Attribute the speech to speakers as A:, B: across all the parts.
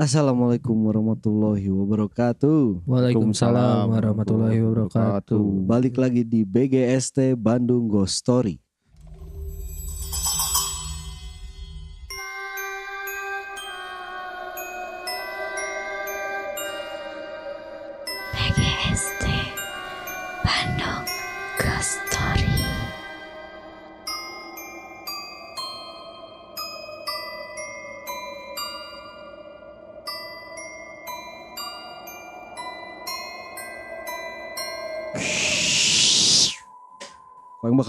A: Assalamualaikum warahmatullahi wabarakatuh.
B: Waalaikumsalam warahmatullahi wabarakatuh.
A: Balik lagi di BGST Bandung Ghost Story.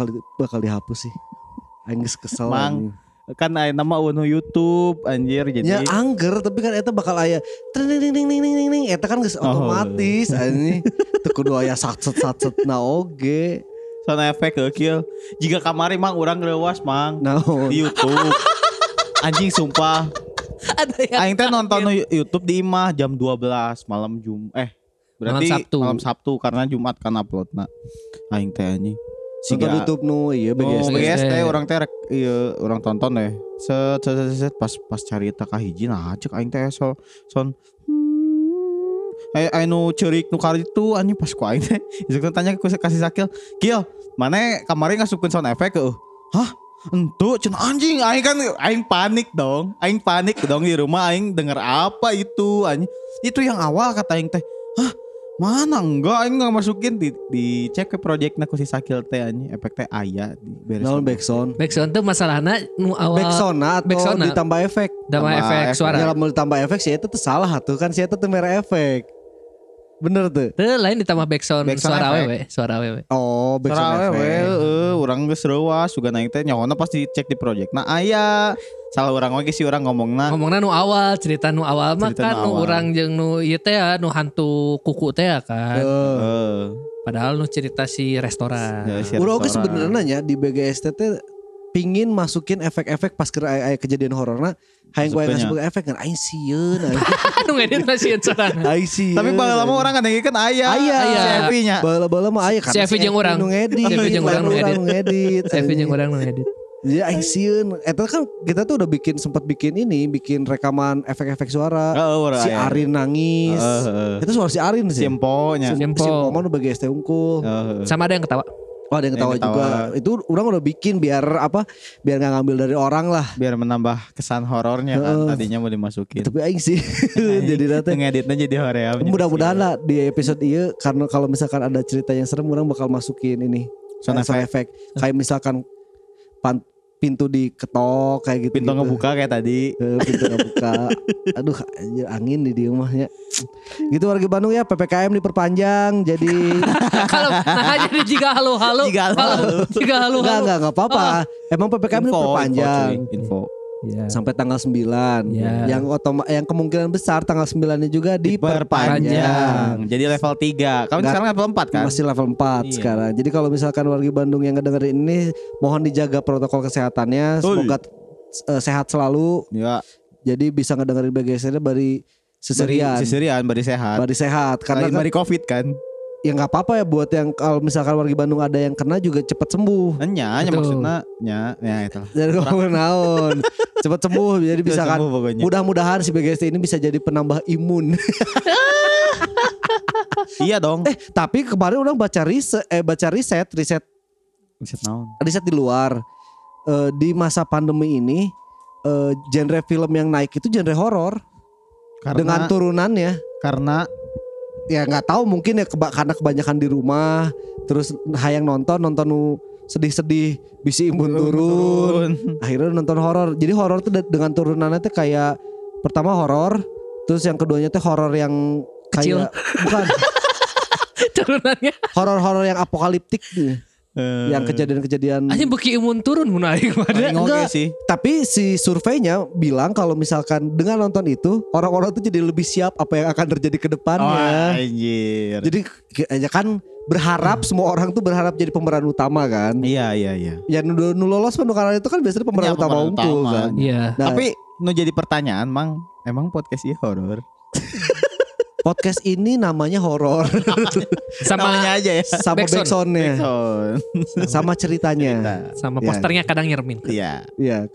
A: Bakal bakal dihapus sih? Aing geus kesel.
C: Mang.
A: anjing.
C: kan aya nama unu YouTube anjir
A: Ya
C: jadi
A: angger tapi kan eta bakal aya tring ding ding ding ding ding ding eta kan geus
C: Oh.
A: otomatis anjing. Teu kudu aya satset satset na oge.
C: sound efek ke kieu jika kamari mang urang leuwas mang
A: Naon?
C: di YouTube anjing sumpah
B: Ada yang
C: aing teh nonton YouTube di imah jam 12 malam Jum eh berarti
B: Malam Sabtu.
C: malam Sabtu karena Jumat kan uploadna aing teh anjing
A: Nonton YouTube nu iya
C: BGS,
A: BGST.
C: BGS teh orang teh rek iya orang tonton deh. Set set set, set, pas pas cari eta kahiji nah cek aing teh so son Ay, anu cerik nu kali itu anjing pas ku aing teh. Isuk tanya ku kasih sakil, "Kil, mana kemarin ngasupkeun sound effect ke?" Hah? Entu cen anjing aing kan aing panik dong. Aing panik dong di rumah aing denger apa itu anjing. Itu yang awal kata aing teh. Hah? Mana enggak aing enggak masukin di dicek ke projectna ku si Sakil teh anjing efek teh aya di beres.
A: Naon backsound?
B: backsound tuh masalahnya nu awal
A: Backsound atau
B: backsound
A: ditambah efek?
C: Tambah
B: efek
C: efek.
B: suara.
A: Ya mau ditambah efek sih itu tuh salah tuh kan sih itu tuh merah efek. Bener tuh.
B: Tuh lain ditambah backsound,
C: Backsound
B: suara
C: efek.
B: awewe, suara awewe.
A: Oh, backsound
C: Soalnya
A: efek.
C: we, eh, urang geus reuas juga naik teh nyawona pasti cek di project. Nah, aya salah urang lagi sih urang ngomongna.
B: Ngomongna nu awal, cerita nu awal mah kan
C: nu
B: urang jeung nu ieu teh ya, nu hantu kuku teh ya kan.
A: Eh,
C: Heeh.
B: Padahal nu cerita si restoran.
C: Ya, si
A: Urang
C: restoran.
A: sebenarnya nya di BGST teh pingin masukin efek-efek pas kira aya, aya kejadian hororna hayang gue ngasih
C: nya.
A: efek kan aing sieun
B: nu ngedit masih sorangan.
A: aing sieun
C: Tapi bala lama orang kan kan aya.
A: Aya.
C: Si Evi-nya.
A: bala-bala mah aya kan
B: Evi jeung urang.
A: nu ngedit
B: Si Evi jeung urang nu ngedit.
A: ngedit
B: Evi jeung urang nu ngedit.
A: Jadi aing sieun eta kan kita tuh udah bikin sempat bikin ini bikin rekaman efek-efek suara
C: urang
A: si
C: aya.
A: Arin nangis
C: Heeh.
A: itu suara si Arin sih
C: Si Empo-nya.
B: Si Empo.
A: si Poman udah BGST unggul
C: Heeh.
B: Sama ada yang ketawa.
A: Oh ada yang ketawa,
C: Yang ketawa.
A: juga. Itu orang udah bikin biar apa? Biar nggak ngambil dari orang lah.
C: Biar menambah kesan horornya kan tadinya mau dimasukin.
A: Tapi aing sih jadi nanti
C: ngeditnya jadi hoream.
A: mudah-mudahan lah di episode ini karena kalau misalkan ada cerita yang serem orang bakal masukin ini
C: Sound
A: sound effect. Kayak misalkan pan- pintu diketok kayak gitu.
C: Pintu ngebuka kayak tadi.
A: pintu ngebuka. Aduh anjir angin di di rumahnya. Gitu warga Bandung ya PPKM diperpanjang jadi
B: Kalau nah jadi jika halo-halo.
C: Jika halo-halo.
B: Jika
A: enggak
B: halo-halo.
A: enggak enggak apa-apa. Emang PPKM diperpanjang.
C: Info, cuy. info.
B: Iya.
A: sampai tanggal 9
B: Ya.
A: yang otoma yang kemungkinan besar tanggal 9 nya juga diperpanjang.
C: Jadi level 3 Kamu sekarang level 4 kan?
A: masih level 4
C: Iya.
A: sekarang jadi kalau misalkan warga Bandung yang ngedengerin ini mohon dijaga protokol kesehatannya
C: Betul.
A: semoga eh, sehat selalu
C: Ya
A: jadi bisa ngedengerin BGS ini bari seserian
C: Sisirian bari sehat
A: bari sehat karena
C: Karena
A: kan,
C: bari covid kan
A: ya nggak apa-apa ya buat yang kalau misalkan warga Bandung ada yang kena juga cepet sembuh.
C: Nya, nya maksudnya Nya, ya itu.
A: Jadi naon. Cepet sembuh jadi bisa kan mudah-mudahan si BGST ini bisa jadi penambah imun.
C: Iya dong.
A: Eh tapi kemarin orang baca riset eh baca riset riset
C: Buset naon?
A: riset di luar. Eh, di masa pandemi ini eh, genre film yang naik itu genre horor. Dengan turunannya.
C: Karena
A: ya nggak tahu mungkin ya keba- karena kebanyakan di rumah terus hayang nonton nonton nu sedih-sedih bisi imun turun akhirnya nonton horor jadi horor tuh de- dengan turunannya tuh kayak pertama horor terus yang keduanya tuh horor yang
B: Kecil.
A: kayak bukan
B: Turunannya.
A: horor-horor yang apokaliptik nih.
C: Eh,
A: yang kejadian-kejadian
B: Aja beki imun turun.
C: Paling oke
A: Enggak.
C: sih
A: Tapi si surveinya bilang kalau misalkan dengan nonton itu orang-orang tuh jadi lebih siap apa yang akan terjadi ke
C: Oh
A: depannya.
C: anjir
A: Jadi ya kan berharap semua orang tuh berharap jadi pemeran utama kan.
C: Iya iya iya
A: Ya nu, nu lolos nu karena itu kan biasanya pemeran
C: Iya,
A: utama
C: pemeran
A: unggul
C: utama.
A: kan.
B: Iya.
A: Nah,
C: Tapi nu jadi pertanyaan Mang Emang podcast ini horor
A: podcast ini namanya horor
B: Sama
C: Namanya aja ya
A: sama
B: Backsound.
A: backsoundnya,
C: Backsound.
A: sama ceritanya.
C: Cerita.
B: sama
A: Ya.
B: posternya kadang nyermin.
C: Iya
A: Iya.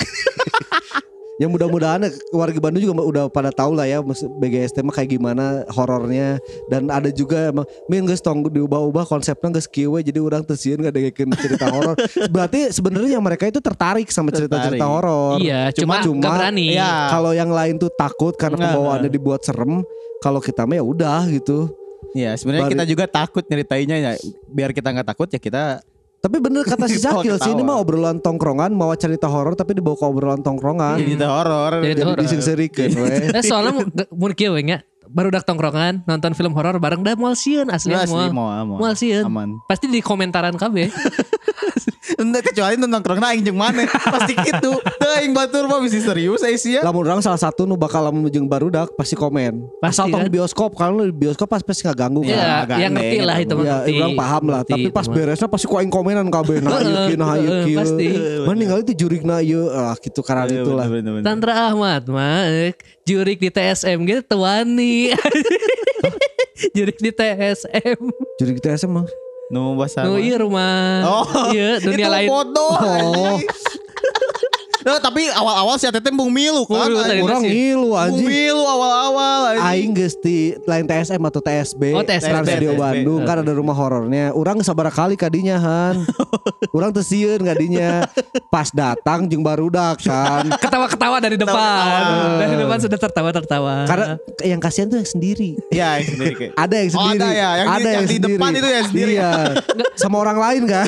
A: yang mudah-mudahan warga Bandung juga udah pada tahu lah ya BGST mah kayak gimana horornya dan ada juga emang min geus tong diubah-ubah konsepnya geus kieu we, jadi orang tersieun ngadengekeun cerita horor. Berarti sebenarnya mereka itu tertarik sama cerita-cerita horor.
B: Iya, cuma
A: cuma-
B: nggak berani.
C: Iya.
A: Kalau yang lain tuh takut karena pembawaannya dibuat serem. Kalau kita mah ya udah gitu.
C: Iya, sebenarnya
A: Bari-
C: kita juga takut nyeritainnya ya. Biar kita nggak takut ya kita
A: Tapi bener kata si Zakil sih ini mah obrolan tongkrongan mau cerita horor tapi dibawa ke obrolan tongkrongan.
C: jadi horor.
B: Jadi
A: disengserikeun we.
B: Eh, soalnya mu- ge- mun kieu we nya baru dak tongkrongan nonton film horor bareng dah moal sieun asli
C: Asli
B: moal.
C: mau mau.
B: Moal sieun.
C: Aman.
B: Pasti di komentaran kabeh.
C: Enggak kecuali nonton nongkrongna aing jeung maneh. Pasti gitu. Teu aing batur mah bisa serius ai sia.
A: Lamun orang salah satu nu bakal lamun jeung barudak pasti komen.
B: Pasti
A: Asal
B: kan?
A: di bioskop kalau di bioskop pas pasti nggak ganggu
B: Iya,
A: kan.
C: agak
B: yang ngerti lah
C: gitu.
B: itu mah
A: Ya, paham lah.
B: Ngerti
A: Tapi pas beresnya pasti ku aing komenan kabeh. Nah, ieu kieu, nah ieu
B: Heeh,
A: kieu.
B: pasti.
A: Mana ninggal itu jurigna ieu. Ah, gitu karena
C: Iya,
A: itulah.
B: Tantra Ahmad mah jurik di TSM gitu jurik di TSM.
A: Jurig TSM mah.
C: Nu bahasa.
B: Nu iya rumah.
C: Oh,
B: iya dunia
C: itu
B: lain.
C: bodoh.
A: Oh.
C: Nah, tapi awal-awal si Atete bung milu kan.
B: Milu,
C: anjing.
A: Orang
C: milu awal-awal anjing.
A: Aing geus di lain TSM atau TSB,
B: Oh, TSB,
A: Trans Studio
C: TSB.
A: Bandung kan ada rumah horornya. Urang sabar kali kadinya Han. Urang teu sieun kadinya. Pas datang jeung barudak kan.
B: Ketawa-ketawa dari depan. Dari depan sudah tertawa-tertawa.
A: Karena yang kasihan tuh yang sendiri.
C: Iya, yang sendiri kayak.
A: Ada yang
C: Oh,
A: sendiri.
C: ada ya. Yang di- yang di depan itu yang sendiri.
A: Iya. Sama orang lain kan.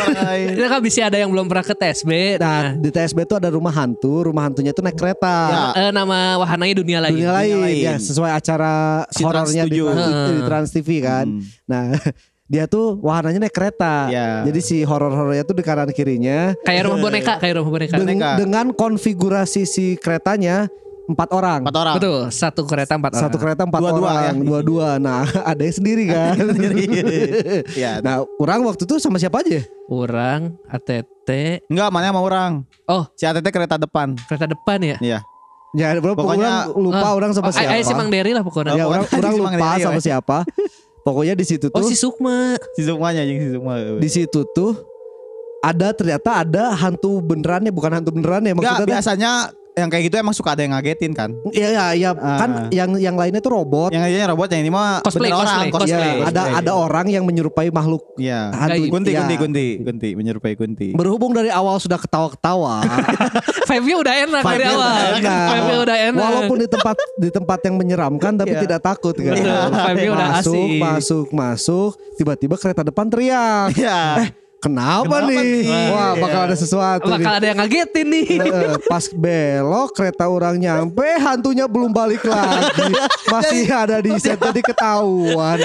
B: Itu kan bisa ada yang belum pernah ke TSB.
A: Nah, di TSB tuh ada rumah hantu. Rumah hantunya tuh naik kereta.
C: Ya.
B: Eh, nama wahananya dunia lain.
A: Dunia lain,
C: lain.
A: ya sesuai acara
C: Si
A: horornya di, di Trans TV kan.
C: Hmm.
A: Nah, dia tuh wahananya naik kereta.
C: Ya.
A: Jadi si horor-horornya tuh di kanan kirinya
B: Kayak rumah boneka, kayak rumah boneka.
A: Deng-
C: Boneka.
A: dengan konfigurasi si keretanya empat orang.
C: Empat orang.
B: Betul, satu kereta empat orang.
A: Satu kereta empat
C: Dua-dua
A: orang,
C: ya.
A: dua-dua. Nah, ada yang sendiri kan.
C: Iya.
A: nah, orang waktu itu sama siapa aja?
B: Orang, ATT.
C: Enggak, mana sama orang.
B: Oh,
C: Si Atete kereta depan.
B: kereta depan ya?
C: Iya.
A: Ya, pokoknya
C: Pokoknya,
A: orang lupa
B: Ah,
A: orang sama
B: oh,
A: siapa.
B: Ayo si Mang Dery lah pokoknya.
A: ya, orang
C: Pokoknya
A: orang
C: si Mang
A: lupa
C: Dery,
A: sama
C: we.
A: siapa. Pokoknya di situ
B: Oh
A: tuh
B: si Sukma.
C: Si Sukmanya anjing si Sukma.
A: di situ tuh ada ternyata ada hantu beneran ya bukan hantu beneran ya maksudnya tuh-
C: biasanya yang kayak gitu emang suka ada yang ngagetin kan.
A: Iya ya, ya
C: Ah.
A: kan yang yang lainnya tuh robot.
C: Yang aja robot yang ini mah
B: Cosplay, cosplay,
C: orang,
B: cosplay.
A: Ya, ada ada orang yang menyerupai makhluk
C: Iya.
A: hantu.
C: Kunti,
A: ya.
C: kunti, kunti, kunti, menyerupai kunti.
A: Berhubung dari awal sudah ketawa-ketawa.
B: Vibe-nya udah enak dari awal.
A: udah enak.
B: Vibe-nya udah enak.
A: Walaupun di tempat di tempat yang menyeramkan tapi
C: Iya.
A: tidak takut kan.
B: Vibe-nya udah
A: masuk,
B: asik.
A: masuk, masuk, tiba-tiba kereta depan teriak.
C: Iya.
A: Kenapa,
C: Kenapa
A: nih?
C: nih?
A: Wah,
C: Iya.
A: bakal ada sesuatu
B: Bakal
A: nih.
B: ada yang ngagetin nih.
A: Eh, pas belok kereta orang nyampe hantunya belum balik lagi masih ada di set tadi ketahuan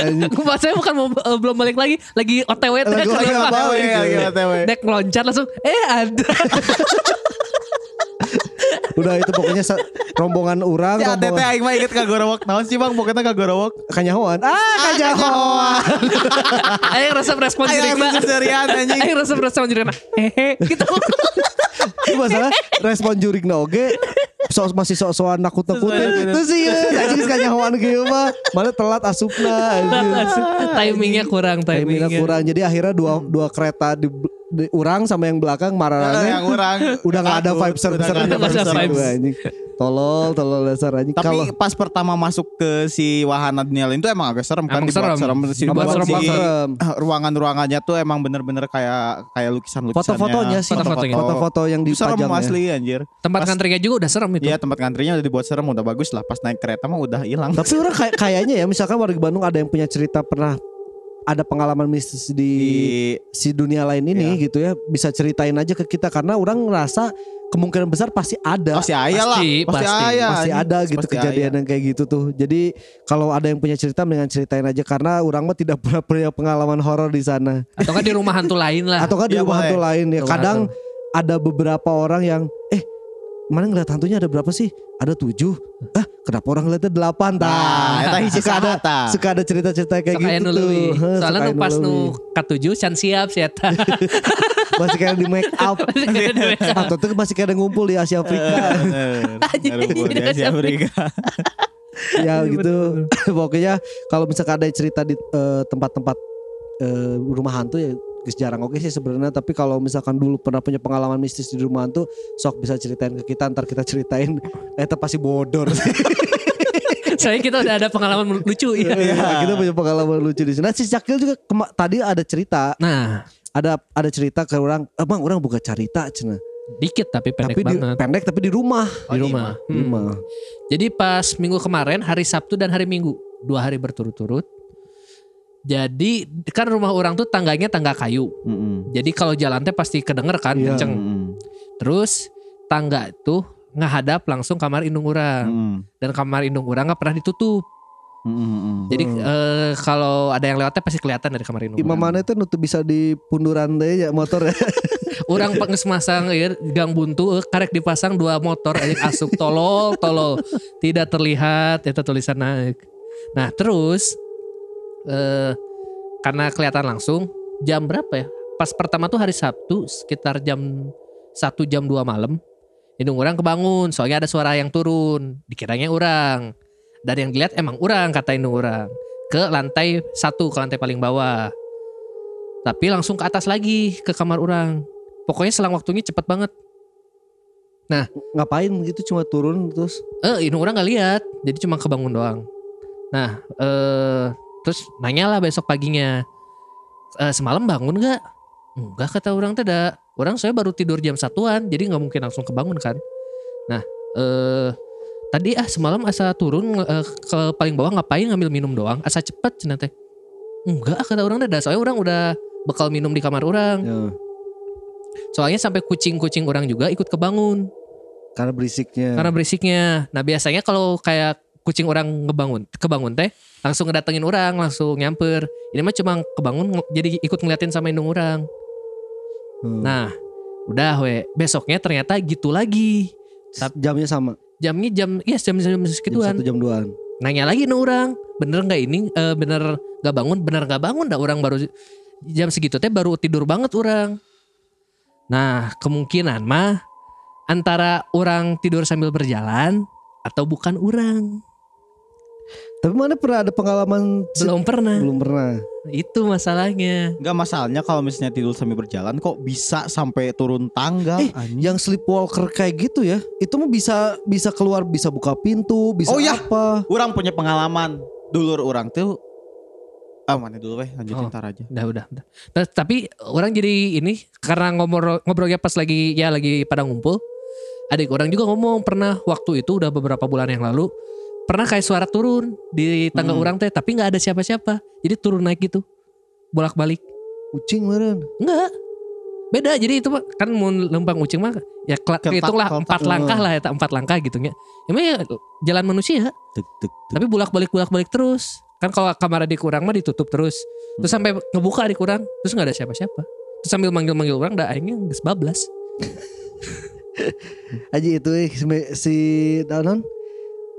B: saya bukan mau eh, belum balik lagi, lagi OTW.
A: Lagi?
C: OTW, lagi.
B: Dek meloncat langsung, eh ada.
A: udah itu pokoknya rombongan orang
C: Si Atete
A: rombongan
C: aing mah inget kagorowok. Naon sih Bang? Pokoknya kagorowok.
A: kanyahoan ah kanyahoan
B: Ayo resep respon
C: Aing anjing.
B: Ayo resep respon jirikna. Hehe, gitu.
A: itu masalah respon jurik oge so, masih sok-sokan nakut-nakutin. Terus sih anjing kanyahoan gitu mah malah telat asupna.
B: Timingnya kurang,
A: timingnya
B: timingnya.
A: kurang. Jadi akhirnya dua dua kereta di, di urang sama yang belakang
C: Nah,
A: marah
C: yang orang
A: udah nggak ada vibe ser
C: Udah
A: ser
C: nggak ada
B: Udah nggak ada vibes.
A: anjing tolol tolol dasar anjing
C: Tapi
A: kalau
C: pas pertama masuk ke si wahana dunia lain itu emang agak serem kan
B: Emang
C: dibuat
B: serem.
C: Si,
B: serem
C: si
A: banget.
C: ruangan-ruangannya tuh emang bener-bener kayak kayak lukisan-lukisannya.
A: foto-fotonya sih
B: Foto-fotonya.
A: foto-foto yang
C: serem
A: dipajang ya.
C: asli anjir.
B: Tempat
C: Pas-
B: ngantrinya juga udah serem itu.
C: Iya tempat ngantrinya udah dibuat serem udah bagus lah. Pas naik kereta mah udah hilang.
A: Tapi orang kayak kayaknya ya misalkan warga Bandung ada yang punya cerita pernah ada pengalaman mistis di,
C: di
A: si dunia lain ini gitu ya bisa ceritain aja ke kita karena orang ngerasa kemungkinan besar pasti ada
C: pasti ayah lah.
B: Pasti,
C: Pasti
B: pasti.
C: ayah.
A: pasti ada gitu
C: Pasti
A: kejadian
C: ayah.
A: yang kayak gitu tuh. Jadi kalau ada yang punya cerita mendingan ceritain aja karena orang mah tidak pernah punya pengalaman horor di sana.
B: Atau kan di rumah hantu lain lah.
A: Atau kan di
C: Iya,
A: rumah
C: boleh.
A: hantu lain ya.
B: Rumah
A: Kadang ada beberapa orang yang eh mana ngeliat hantunya ada berapa sih? Ada tujuh. Ah kenapa orang ngeliatnya delapan?
C: Nah,
A: Tah.
C: eta hiji
A: ada suka ada cerita-cerita kayak
B: Sok aya
A: gitu tuh.
B: Soalnya nu pas nu katujuh can siap sih eta.
A: masih kayak di make up. Atau tuh masih kayak ngumpul di Asia Afrika.
C: Bener. Ngarumpul di Asia Afrika.
A: ya gitu. Pokoknya kalau misalkan ada cerita di eh, tempat-tempat eh, rumah hantu ya geus jarang oke sih sebenarnya tapi kalau misalkan dulu pernah punya pengalaman mistis di rumah tuh sok bisa ceritain ke kita ntar kita ceritain eh itu pasti bodor
B: Saya kita udah ada pengalaman lucu ya.
A: Iya, kita punya pengalaman lucu di sini. Nah, si Cakil juga tadi ada cerita,
B: Nah,
A: ada ada cerita ke orang, emang orang buka cerita cina.
B: dikit tapi pendek
A: tapi di,
B: banget
A: pendek tapi di rumah.
B: di rumah.
A: Di
B: Hmm.
A: rumah.
B: Jadi pas minggu kemarin hari Sabtu dan hari Minggu dua hari berturut-turut. Jadi kan rumah orang tuh tangganya tangga kayu.
C: Mm-mm.
B: Jadi kalau jalan teh pasti kedenger kan
A: Iya.
B: kenceng.
C: Mm-mm.
B: Terus tangga itu ngahadap langsung kamar indung orang
C: Mm-mm.
B: dan kamar indung orang nggak pernah ditutup.
C: Mm-mm.
B: Jadi
A: Hmm.
B: eh, kalau ada yang lewatnya pasti kelihatan dari kamar indung.
A: Imam mana itu nutup bisa di punduran deh ya motor ya.
B: Orang penges masang ya, gang buntu karek dipasang dua motor aja asup tolol tolol tidak terlihat itu tulisan naik. Nah terus eh karena kelihatan langsung jam berapa ya? Pas pertama tuh hari Sabtu sekitar jam satu jam 2 malam. Indung orang kebangun soalnya ada suara yang turun. Dikiranya orang. Dan yang dilihat emang orang kata indung orang. Ke lantai satu ke lantai paling bawah. Tapi langsung ke atas lagi ke kamar orang. Pokoknya selang waktunya cepet banget.
A: Ngapain gitu cuma turun terus
B: Eh, indung orang nggak lihat, jadi cuma kebangun doang. Nah, eh terus nanya lah besok paginya, "Eh, semalam bangun nggak? Enggak kata orang tidak. Orang saya baru tidur jam satuan, jadi nggak mungkin langsung kebangun kan. Nah, eh tadi ah semalam asa turun eh, ke paling bawah ngapain ngambil minum doang, asa cepet cenah teh. Enggak kata orang tidak, soalnya orang udah bekal minum di kamar orang.
A: ya,
B: Soalnya sampai kucing-kucing orang juga ikut kebangun.
A: karena berisiknya.
B: karena berisiknya. Nah biasanya kalau kayak kucing orang ngebangun, kebangun teh langsung ngedatengin orang, langsung nyamper. Ini mah cuma kebangun jadi ikut ngeliatin sama indung orang.
A: Hmm.
B: Nah udah we besoknya ternyata gitu lagi. tap-
A: jamnya sama.
B: Jamnya jam, iya jam jam
A: Jam
B: segituan.
A: satu jam duaan.
B: Nanya lagi indung orang, bener nggak ini? Eh, bener nggak bangun? Bener nggak bangun? Dah orang baru jam segitu teh baru tidur banget orang. Nah kemungkinan mah antara orang tidur sambil berjalan atau bukan orang.
A: Tapi mana pernah ada pengalaman
B: Belum pernah.
A: belum pernah.
B: Itu masalahnya.
C: Enggak masalahnya kalau misalnya tidur sambil berjalan kok bisa sampai turun tangga
A: Eh,
C: anjing.
A: Yang sleepwalker kayak gitu ya, itu mah bisa bisa keluar, bisa buka pintu, bisa
C: Oh, iya.
A: apa?
C: Orang punya pengalaman dulur orang tuh Ah mana dulu weh lanjutin
B: Oh.
C: ntar aja.
B: Udah, udah, udah. Nah, tapi orang jadi ini karena ngobrol ngobrolnya pas lagi ya lagi pada ngumpul. Adik orang juga ngomong pernah waktu itu udah beberapa bulan yang lalu pernah kayak suara turun di tangga
C: Hmm.
B: orang teh tapi nggak ada siapa-siapa. Jadi turun naik gitu. Bolak-balik.
A: Kucing meren.
B: Enggak. Beda jadi itu kan mau lempang ucing mah ya hitunglah
C: keempat.
B: empat langkah lah ya empat langkah gitu nya. Emang ya jalan manusia
A: Tek, tek, tek.
B: tapi bolak-balik bolak-balik terus. Kan kalau kamar adik kurang mah ditutup terus. Terus sampai ngebuka adik kurang terus nggak ada siapa-siapa. Terus sambil manggil-manggil orang dah akhirnya geus bablas.
A: Aji itu eh, si, si?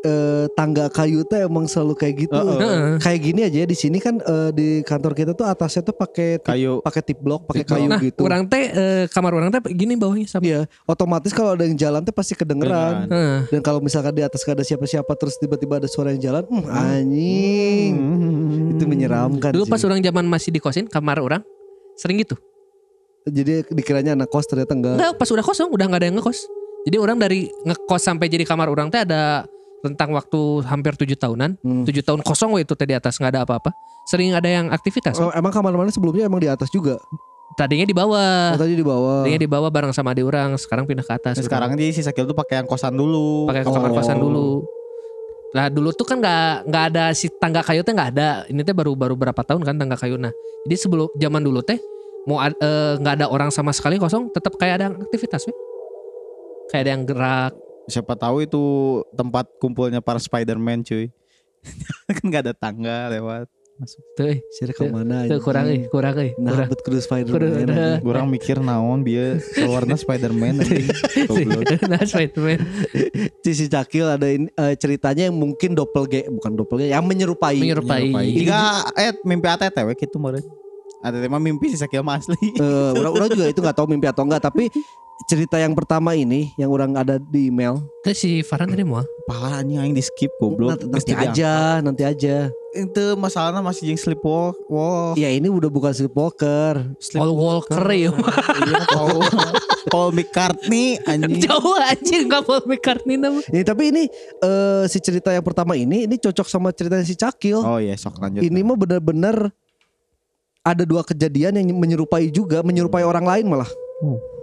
A: Eh, tangga kayu teh emang selalu kayak gitu.
C: Heeh.
A: Kayak gini aja ya di sini kan eh, di kantor kita tuh atasnya tuh pakai tip-
C: Kayu
A: pakai tip blok, pakai
C: Tip
A: kayu
B: Nah,
A: gitu.
B: orang teh eh, kamar orang teh gini bawahnya sama.
A: Iya, otomatis kalau ada yang jalan tuh pasti kedengeran.
B: Heeh.
A: Dan kalau misalkan di atas gak ada siapa-siapa terus tiba-tiba ada suara yang jalan, hmm, anjing.
C: Hmm.
A: Itu menyeramkan.
B: Dulu
A: sih.
B: pas orang zaman masih di kosin kamar orang sering gitu.
A: Jadi dikiranya anak kos ternyata enggak.
B: Enggak, pas udah kosong udah nggak ada yang ngekos. Jadi orang dari ngekos sampai jadi kamar orang teh ada tentang waktu hampir tujuh tahunan.
A: Hmm.
B: Tujuh tahun kosong we itu teh di atas nggak ada apa-apa. Sering ada yang aktivitas.
A: Oh, emang kamar mana sebelumnya emang di atas juga?
B: Tadinya di bawah.
A: Oh, tadi di bawah.
B: Tadinya di bawah bareng sama adik orang. Sekarang pindah ke atas.
C: Nah, sekarang dia si Sakil tuh pakai yang kosan dulu.
B: pakai kamar
A: Oh.
B: kosan dulu. Nah dulu tuh kan nggak nggak ada si tangga kayu teh nggak ada. Ini teh baru baru berapa tahun kan tangga kayu. Nah jadi sebelum zaman dulu teh mau ad- eh, nggak ada orang sama sekali kosong, tetap kayak ada aktivitas, we. kayak ada yang gerak.
C: Siapa tahu itu tempat kumpulnya para Spider-Man cuy. kan gak ada tangga lewat. Masuk.
B: Tuh, eh,
A: Sih ke mana?
B: tuh kurang, eh, kurang, eh,
A: Nah,
B: kurang.
A: bet kudu Spider-Man.
B: ada.
C: Kurang mikir naon biar keluarnya Spider-Man. Goblok.
B: nah, Spiderman.
A: Si si Cakil ada ini, eh, ceritanya yang mungkin doppelganger, bukan doppelganger, yang menyerupai.
B: Menyerupai.
C: Jika eh mimpi ate teh we gitu meureun. Ate teh mah mimpi si Sakil mah asli.
A: Eh, orang, orang juga itu nggak tahu mimpi atau enggak, tapi cerita yang pertama ini yang orang ada di email
B: Itu si Farhan tadi mau.
C: Pala anjing aing di skip goblok.
A: nanti, nanti aja, nanti aja.
C: Itu masalahnya masih jeung sleepwalk. Wow.
A: Ya ini udah bukan sleepwalker.
B: Paul Walker ya.
C: Iya, Paul, McCartney anjing.
B: Jauh anjir enggak Paul McCartney nama.
A: Ini tapi ini eh, si cerita yang pertama ini ini cocok sama ceritanya si Cakil.
C: Oh iya, sok lanjut.
A: ini mah benar-benar ada dua kejadian yang menyerupai juga, menyerupai orang lain malah.
B: Hmm.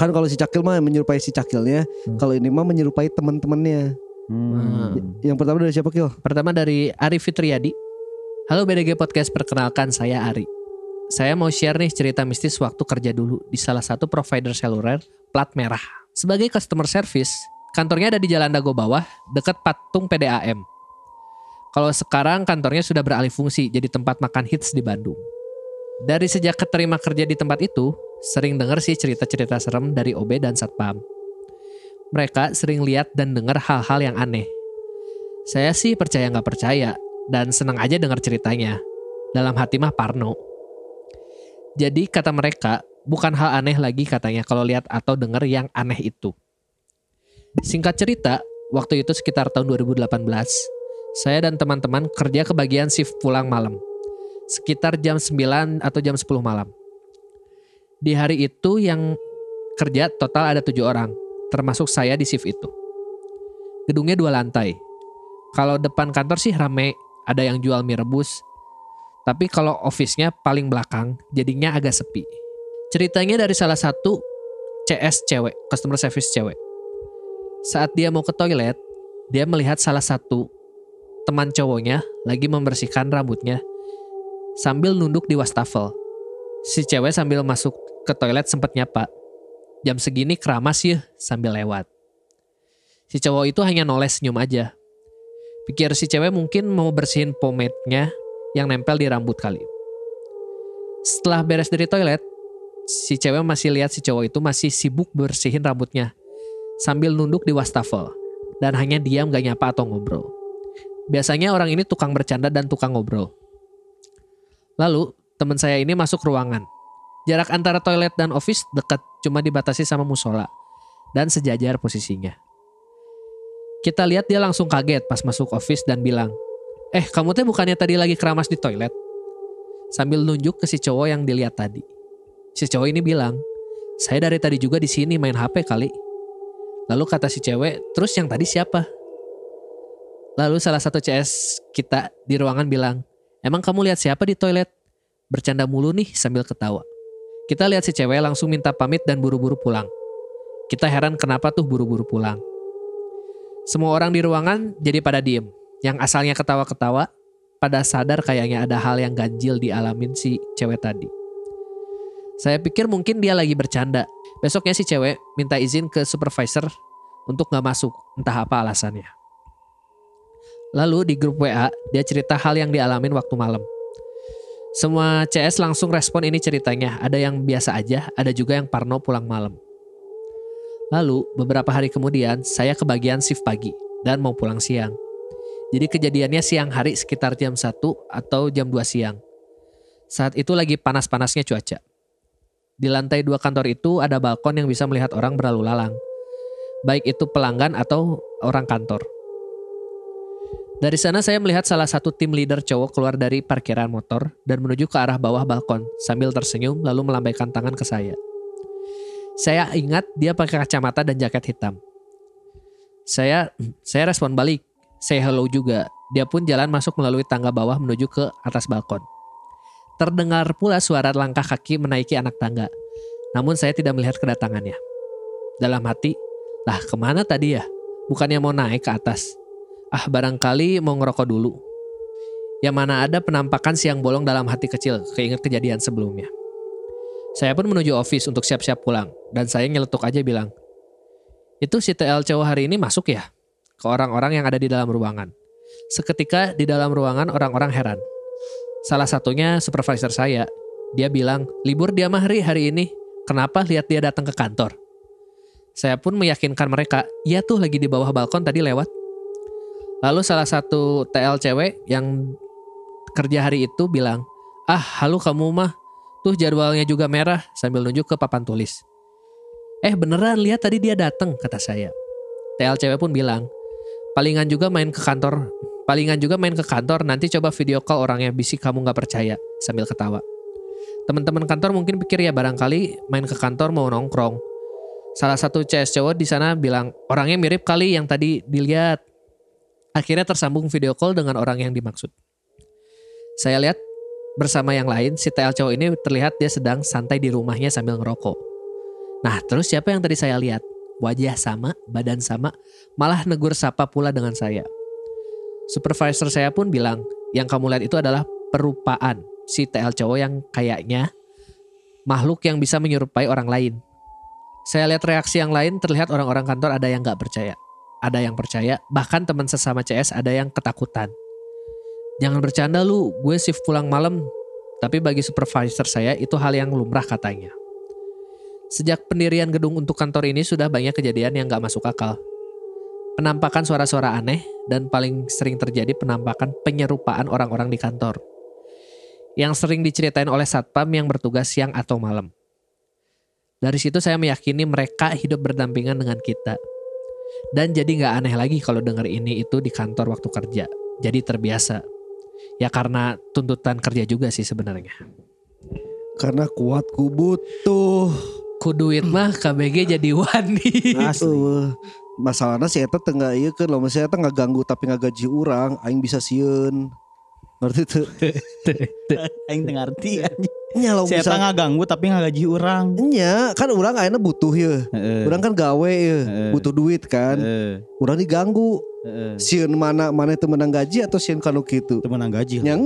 A: Kan kalau si Cakil mah menyerupai si Cakilnya,
B: Hmm.
A: kalau ini mah menyerupai teman-temannya.
C: Hmm.
A: Yang pertama dari siapa Kil?
B: Pertama dari Ari Fitriadi. Halo BDG Podcast, perkenalkan saya Ari. Saya mau share nih cerita mistis waktu kerja dulu di salah satu provider seluler plat merah. Sebagai customer service, kantornya ada di Jalan Dago Bawah, dekat patung PDAM. Kalau sekarang kantornya sudah beralih fungsi jadi tempat makan hits di Bandung. Dari sejak keterima kerja di tempat itu, sering dengar sih cerita-cerita serem dari OB dan Satpam. Mereka sering lihat dan dengar hal-hal yang aneh. Saya sih percaya nggak percaya dan senang aja dengar ceritanya. Dalam hati mah Parno. Jadi kata mereka, bukan hal aneh lagi katanya kalau lihat atau dengar yang aneh itu. Singkat cerita, waktu itu sekitar tahun 2018, saya dan teman-teman kerja ke bagian shift pulang malam. Sekitar jam 9 atau jam 10 malam. Di hari itu yang kerja total ada tujuh orang, termasuk saya di shift itu. Gedungnya dua lantai, kalau depan kantor sih rame, ada yang jual mie rebus. Tapi kalau office-nya paling belakang, jadinya agak sepi. Ceritanya dari salah satu CS cewek, customer service cewek. Saat dia mau ke toilet, dia melihat salah satu teman cowoknya lagi membersihkan rambutnya sambil nunduk di wastafel. Si cewek sambil masuk ke toilet sempat nyapa. Jam segini keramas ya sambil lewat. Si cowok itu hanya noles senyum aja. Pikir si cewek mungkin mau bersihin pomade-nya yang nempel di rambut kali. Setelah beres dari toilet, si cewek masih lihat si cowok itu masih sibuk bersihin rambutnya sambil nunduk di wastafel dan hanya diam gak nyapa atau ngobrol. Biasanya orang ini tukang bercanda dan tukang ngobrol. Lalu teman saya ini masuk ruangan. Jarak antara toilet dan office dekat, cuma dibatasi sama musola dan sejajar posisinya. Kita lihat dia langsung kaget pas masuk office dan bilang, Eh kamu teh bukannya tadi lagi keramas di toilet? Sambil nunjuk ke si cowok yang dilihat tadi. Si cowok ini bilang, saya dari tadi juga di sini main HP kali. Lalu kata si cewek, terus yang tadi siapa? Lalu salah satu CS kita di ruangan bilang, emang kamu lihat siapa di toilet? Bercanda mulu nih sambil ketawa. Kita lihat si cewek langsung minta pamit dan buru-buru pulang. Kita heran kenapa tuh buru-buru pulang. Semua orang di ruangan jadi pada diem. Yang asalnya ketawa-ketawa, pada sadar kayaknya ada hal yang ganjil dialamin si cewek tadi. Saya pikir mungkin dia lagi bercanda. Besoknya si cewek minta izin ke supervisor untuk gak masuk, entah apa alasannya. Lalu di grup WA, dia cerita hal yang dialamin waktu malam. Semua CS langsung respon ini ceritanya. Ada yang biasa aja, ada juga yang parno pulang malam. Lalu, beberapa hari kemudian, saya ke bagian shift pagi dan mau pulang siang. Jadi kejadiannya siang hari sekitar jam 1 atau jam 2 siang. Saat itu lagi panas-panasnya cuaca. Di lantai dua kantor itu ada balkon yang bisa melihat orang berlalu lalang. Baik itu pelanggan atau orang kantor. Dari sana saya melihat salah satu tim leader cowok keluar dari parkiran motor dan menuju ke arah bawah balkon sambil tersenyum lalu melambaikan tangan ke saya. Saya ingat dia pakai kacamata dan jaket hitam. Saya saya respon balik, say hello juga. Dia pun jalan masuk melalui tangga bawah menuju ke atas balkon. Terdengar pula suara langkah kaki menaiki anak tangga. Namun saya tidak melihat kedatangannya. Dalam hati, lah ke mana tadi ya? Bukannya mau naik ke atas. Ah barangkali mau ngerokok dulu. Yang mana ada penampakan siang bolong dalam hati kecil, keinget kejadian sebelumnya. Saya pun menuju office untuk siap-siap pulang, dan saya nyeletuk aja bilang, itu si TL cowok hari ini masuk ya? Ke orang-orang yang ada di dalam ruangan. Seketika di dalam ruangan orang-orang heran. Salah satunya supervisor saya. Dia bilang, libur dia mah hari ini. Kenapa lihat dia datang ke kantor? Saya pun meyakinkan mereka, iya tuh lagi di bawah balkon tadi lewat. Lalu salah satu TL cewek yang kerja hari itu bilang, ah halu kamu mah, tuh jadwalnya juga merah sambil nunjuk ke papan tulis. Eh beneran lihat tadi dia datang kata saya. TL cewek pun bilang, palingan juga main ke kantor, palingan juga main ke kantor nanti coba video call orangnya bisik kamu nggak percaya sambil ketawa. Teman-teman kantor mungkin pikir ya barangkali main ke kantor mau nongkrong. Salah satu CS cowok di sana bilang orangnya mirip kali yang tadi dilihat. Akhirnya tersambung video call dengan orang yang dimaksud. Saya lihat bersama yang lain si TL cowok ini terlihat dia sedang santai di rumahnya sambil ngerokok. Nah terus siapa yang tadi saya lihat? Wajah sama, badan sama, malah negur sapa pula dengan saya. Supervisor saya pun bilang, yang kamu lihat itu adalah perupaan si TL cowok yang kayaknya makhluk yang bisa menyerupai orang lain. Saya lihat reaksi yang lain terlihat orang-orang kantor ada yang gak percaya. Ada yang percaya, bahkan teman sesama CS ada yang ketakutan. Jangan bercanda lu, gue shift pulang malam. Tapi bagi supervisor saya itu hal yang lumrah katanya. Sejak pendirian gedung untuk kantor ini sudah banyak kejadian yang gak masuk akal. Penampakan suara-suara aneh dan paling sering terjadi penampakan penyerupaan orang-orang di kantor. Yang sering diceritain oleh satpam yang bertugas siang atau malam. Dari situ saya meyakini mereka hidup berdampingan dengan kita. Dan jadi gak aneh lagi kalau dengar ini itu di kantor waktu kerja. Jadi terbiasa. Ya karena tuntutan kerja juga sih sebenarnya.
A: Karena kuat ku butuh.
B: Ku duit mah KBG jadi wani.
A: Uh, masalahnya si Eta tengah iya kan loh Masih Eta nggak ganggu tapi nggak gaji orang Aing bisa sieun Ngerti tuh
C: Aing teu ngarti anjing.
A: Nya lo
C: Si eta
A: bisa
C: ngaganggu tapi ngagaji urang.
A: Nya kan orang akhirnya butuh ya. Orang kan gawe ya. Butuh duit kan. Orang diganggu
C: Heeh.
A: Sieun mana mana itu menang gaji atau sieun kanu gitu
C: Teu menang gaji.
A: Nya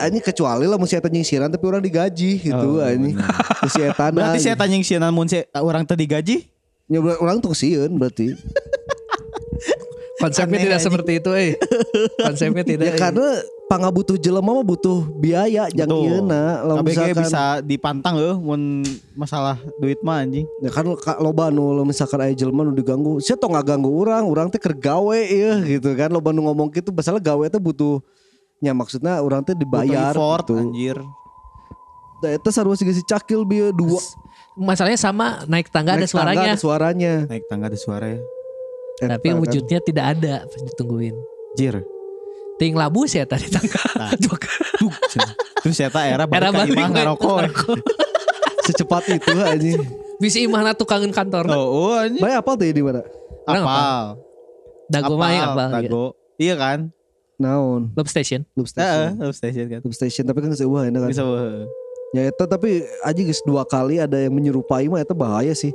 A: Anjing kecuali lah Masih Eta nyingsiran tapi orang digaji gitu
C: Oh,
A: anjing
C: bener.
A: Terus si Eta
C: Berarti si eta nyingsian mun si orang teu digaji?
A: Ya, orang tuh sieun berarti
B: Konsepnya
C: Aneh
B: tidak
C: anjing.
B: seperti itu eh. Konsepnya tidak.
A: Ya karena pangga butuh jelema mah butuh biaya Yang
C: Betul.
A: ieuna Lamun misalkan-
C: bisa dipantang euy mun masalah duit mah anjing.
A: Ya kan ka- loba nu lo misalkan aya jelema nu diganggu, sia tong ngaganggu urang, urang teh keur gawe ya gitu kan. Loba nu ngomong gitu masalah gawe teh butuh nya maksudnya urang teh dibayar
C: Butuh effort
A: gitu.
C: anjir.
A: Da eta sarua si si cakil bieu dua
B: Masalahnya sama naik tangga ada
A: naik tangga
B: suaranya.
A: ada suaranya.
C: Naik tangga ada suara ya.
A: Eta
B: Tapi
A: kan.
B: wujudnya tidak ada pas ditungguin.
C: Jir.
B: Ting labu sih ya tadi tangga.
C: Nah.
B: Juga.
C: Terus eta era
B: Era
C: balik ka imah ngarokok.
A: secepat itu anjing.
B: Bisa imah na tukangin kantor.
C: Oh, oh anjing.
A: Bae apa tuh di mana?
C: Apal.
B: Dago mah yang apa?
C: Dago. Iya kan?
A: Naon?
B: Love Station.
A: Loop station.
C: love station kan.
A: Loop station tapi kan seueuh enak kan.
C: Bisa heeh.
A: Ya eta tapi anjing geus dua kali ada yang menyerupai mah eta bahaya sih.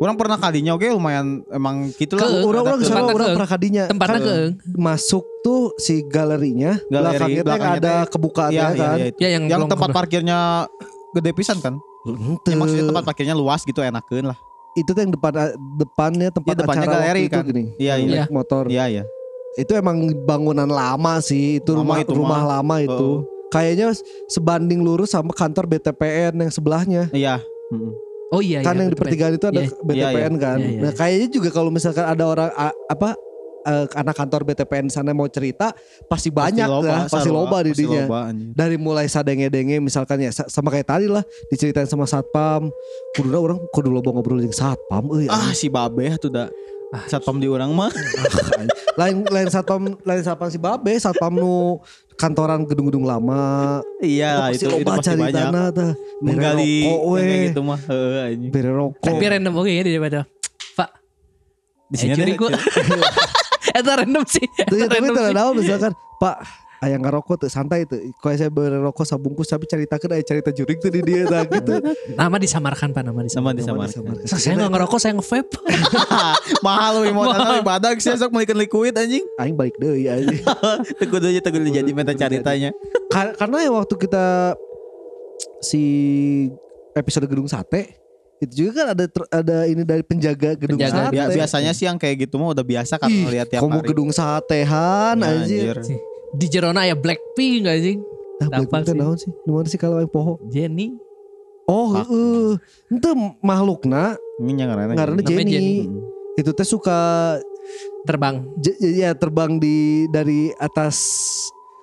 C: Orang pernah kalinya oke lumayan emang gitu lah.
A: Orang-orang
B: Tempatnya
A: ke sana
B: orang
A: pernah kadinya.
B: Tempatnya
A: Kan
B: keung.
A: masuk tuh si galerinya
C: Galeri,
A: belakangnya
C: belakangnya
A: ada kebukaan
C: Iya,
A: ya
C: iya,
A: kan
C: iya, itu.
B: Ya yang,
C: Yang
B: belum
C: tempat parkirnya gede pisan kan? Ya, maksudnya tempat parkirnya luas gitu enakeun lah.
A: itu tuh yang depan depannya tempat
C: Iya, depannya
A: acara
C: galeri kan.
A: itu gini
C: Iya,
A: yang
B: iya.
A: motor
C: Iya, iya.
A: itu emang bangunan lama sih itu
C: Lama
A: rumah
C: itu
A: rumah
C: mah.
A: lama itu kayaknya sebanding lurus sama kantor BTPN yang sebelahnya
C: Iya. Mm-mm.
B: Oh iya.
A: kan
B: iya,
A: yang di pertigaan itu ada
B: Iya.
A: BTPN
C: Iya,
A: kan
B: iya, iya.
A: nah kayaknya juga kalau misalkan ada orang a- apa eh, anak kantor BTPN sana mau cerita pasti banyak lah pasti loba di
C: pasti loba, anjing.
A: dari mulai sadenge-denge misalkan ya sa- sama kayak tadi lah diceritain sama satpam kuduna orang kudu loba ngobrol dengan satpam euy
C: Ah si babe tuh dah. Satpam di orang mah.
A: lain lain satpam lain satpam si babe satpam nu kantoran gedung-gedung lama
C: Iya, itu itu pasti
A: cari
C: banyak.
A: tanah tah
C: Menggali
A: rokok we
C: gitu mah. Heeh
A: bere rokok
B: Tapi random oke ya daripada. Pak.
C: Di sini
B: Eh, curi
C: ada
B: gua. Itu random sih. Itu
A: tapi
B: random sih.
A: tahu misalkan Pak ayah ngerokok tuh santai tuh kalau saya bere rokok sabungkus tapi ceritakan ayah cerita jurik tuh di dia nah, gitu
B: Nama disamarkan Pak, nama
C: sama
B: disamarkan.
C: disamarkan.
B: Saya nggak ngerokok, saya nge-vape.
C: Mahal we modalnya badak sih sok melikeun liquid anjing.
A: aing balik deh ya
C: Teguh aja teguh jadi meta caritanya.
A: Kar- karena ya waktu kita si episode gedung sate itu juga kan ada ada ini dari penjaga gedung
B: Penjaga,
A: sate.
C: Bia- biasanya sih yang kayak gitu mah udah biasa kan
A: Ih,
C: ngeliat tiap
A: kamu
C: hari.
A: gedung satehan
C: Ya,
A: anjir.
B: Di Jerona ya Blackpink anjing.
A: Nah,
B: Apa
A: Blackpink
B: sih?
A: naon sih? Di mana sih kalau yang poho?
B: Jenny.
A: Oh, heeh. Itu makhlukna
C: Ini yang ngaranna
A: ngaranna
B: Namanya
A: Jenny.
B: Jenny.
A: Itu teh suka
B: Terbang.
A: j- ya terbang di dari atas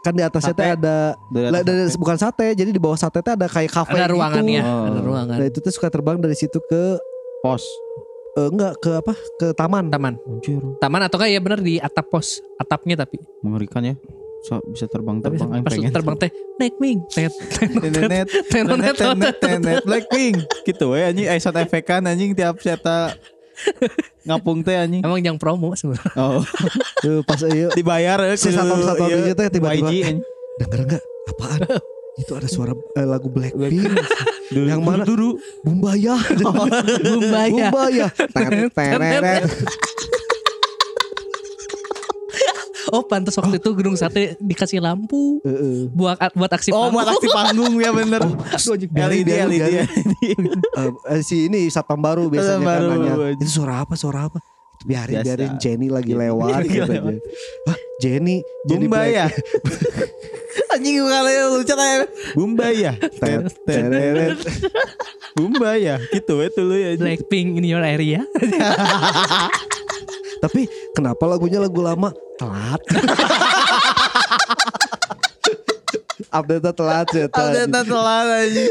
A: kan di atasnya teh
C: Sate.
A: ada
C: Dari atas
A: dari,
C: sate.
A: bukan sate jadi di bawah sate teh ada kayak kafe
B: Ada ruangannya,
A: gitu.
C: Oh.
B: ada ruangan.
A: Nah itu teh suka terbang dari situ ke
C: pos.
A: Eh, enggak ke apa? Ke taman.
B: Taman.
C: Anjir,
B: Taman atau kayak ya bener di atap pos, atapnya tapi.
C: mengerikan ya. So, bisa terbang
B: Tapi
C: terbang
B: pas
C: pengen.
B: terbang teh naik wing. Tet, tet,
C: Tenet, tenet, tenet, tenet, Blackpink gitu we anjing sound effect kan anjing tiap seta ngapung teh anjing.
B: Emang yang promo sebenarnya.
C: Oh,
A: Tuh, pas iya
C: dibayar eh,
A: Si satpam-satpam
C: iya,
A: itu teh tiba-tiba, eh, denger enggak? Apaan? itu ada suara eh, lagu Blackpink. yang mana?
C: Dulu
A: Bumbaya.
B: Bumbaya.
A: Bumbaya. Teret, teret.
B: Oh pantas waktu itu Gedung Sate dikasih lampu
A: Heeh.
B: buat buat aksi
C: Oh, buat
B: panggung.
C: aksi panggung ya bener.
A: Anjing,
C: LED, LED.
A: Eh, eh, si ini satpam baru biasanya
C: Satpam
A: kan
C: baru.
A: nanya itu suara apa suara apa Itu biarin
C: Biasa.
A: biarin Jenny lagi lewat gitu
C: lewat.
A: aja. Hah, Jenny Jenny
C: Bumbaya.
A: Black-
C: Anjing kali lucu ya. Bumbaya.
A: Teret, teret.
C: Bumbaya. Gitu itu lu ya.
B: Blackpink in your area.
A: tapi kenapa lagunya lagu lama telat update telat ya
C: Update telat anjing.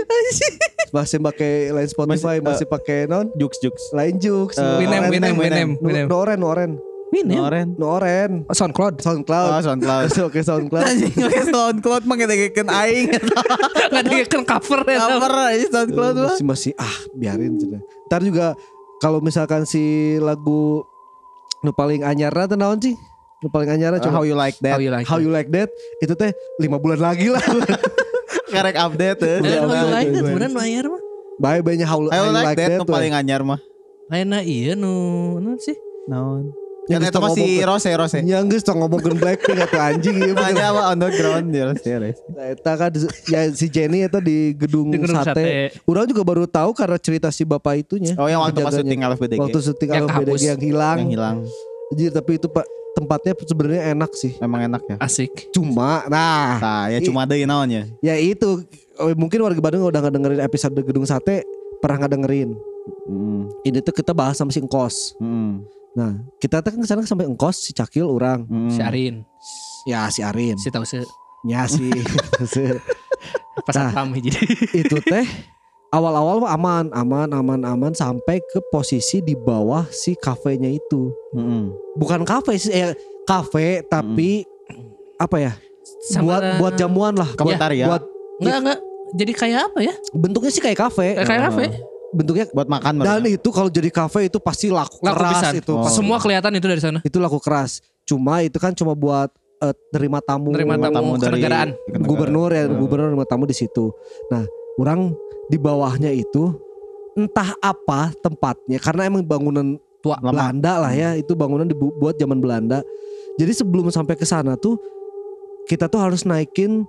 A: masih pakai line Spotify
C: Masih,
A: masih pakai non
C: Jux jux.
A: line jux
C: Eh,
B: Winem,
A: Oren,
B: Winem, Winem, Winem.
A: no oren no oren
B: Winem.
C: Oren.
A: no oren
B: Oh, SoundCloud.
A: SoundCloud
C: Oh, SoundCloud.
A: oke SoundCloud
C: oke SoundCloud mah ngedekekeun aing.
B: Kan cover ya.
C: Cover aja SoundCloud mah.
A: masih masih ah biarin cina. Ntar juga kalau misalkan si lagu nu paling anyarna teh naon sih? Nu paling anyarna
C: How
A: coba
C: you like that?
B: How you like
A: How You Like That itu teh lima bulan lagi lah.
C: Karek update
B: Eh,
C: tuh.
A: Udah,
B: How you like that beneran bayar mah.
A: Bye nya How,
C: How you like that nu
A: tuh.
C: paling anyar mah.
B: Ayeuna iya nu nu sih.
C: Naon?
A: Yang
C: Yang itu masih
A: ngomong-
C: Rose Rose.
A: Ya geus tong ngomongkeun Blackpink atau anjing ieu.
C: Makanya apa underground ya Rose Rose.
A: Nah, Eta kan ya si Jenny itu di gedung,
B: Di gedung
A: sate.
B: sate.
A: Orang juga baru tahu karena cerita si bapak itunya.
C: Oh yang waktu pas syuting LFBDG.
A: Waktu syuting
B: Yang hapus.
A: yang hilang.
C: yang hilang.
A: Anjir, tapi itu Pak tempatnya sebenarnya enak sih.
C: Emang enak ya.
B: Asik.
A: Cuma nah
C: Nah, ya cuma ada naonnya.
A: Ya itu oh, mungkin warga Bandung udah nggak dengerin episode gedung sate pernah nggak dengerin.
C: Hmm.
A: Ini tuh kita bahas sama si Engkos.
C: Hmm.
A: Nah kita tuh kan ke sana sampai Engkos si Cakil orang.
C: Hmm.
B: Si Arin,
A: Ya si Arin.
B: si tahu se
A: Ya si. si-
B: pas
A: Nah.
B: jadi.
A: itu teh awal-awal mah aman, aman, aman, aman sampai ke posisi di bawah si kafenya itu.
C: Hmm.
A: Bukan kafe sih, eh, kafe tapi apa ya?
B: Sama-
A: buat buat jamuan lah. Buat,
C: Kafetaria.
A: buat
B: Enggak enggak. Jadi kayak apa ya?
A: bentuknya sih kayak kafe.
B: Kayak kayak kafe.
A: Bentuknya
C: Buat makan
A: Dan
C: berarti.
A: itu kalau jadi kafe itu pasti laku,
B: Laku
A: keras
B: pisan.
A: itu.
C: Oh.
B: Semua kelihatan itu dari sana.
A: Itu laku keras. Cuma itu kan cuma buat eh, nerima tamu,
B: Nerima tamu
C: dari
B: kenegaraan.
C: kenegaraan.
A: gubernur ya,
C: Hmm.
A: gubernur nerima tamu di situ. Nah, orang di bawahnya itu entah apa tempatnya karena emang bangunan
B: Tua.
C: Lama.
A: Belanda lah ya, itu bangunan dibuat zaman Belanda. Jadi sebelum sampai ke sana tuh kita tuh harus naikin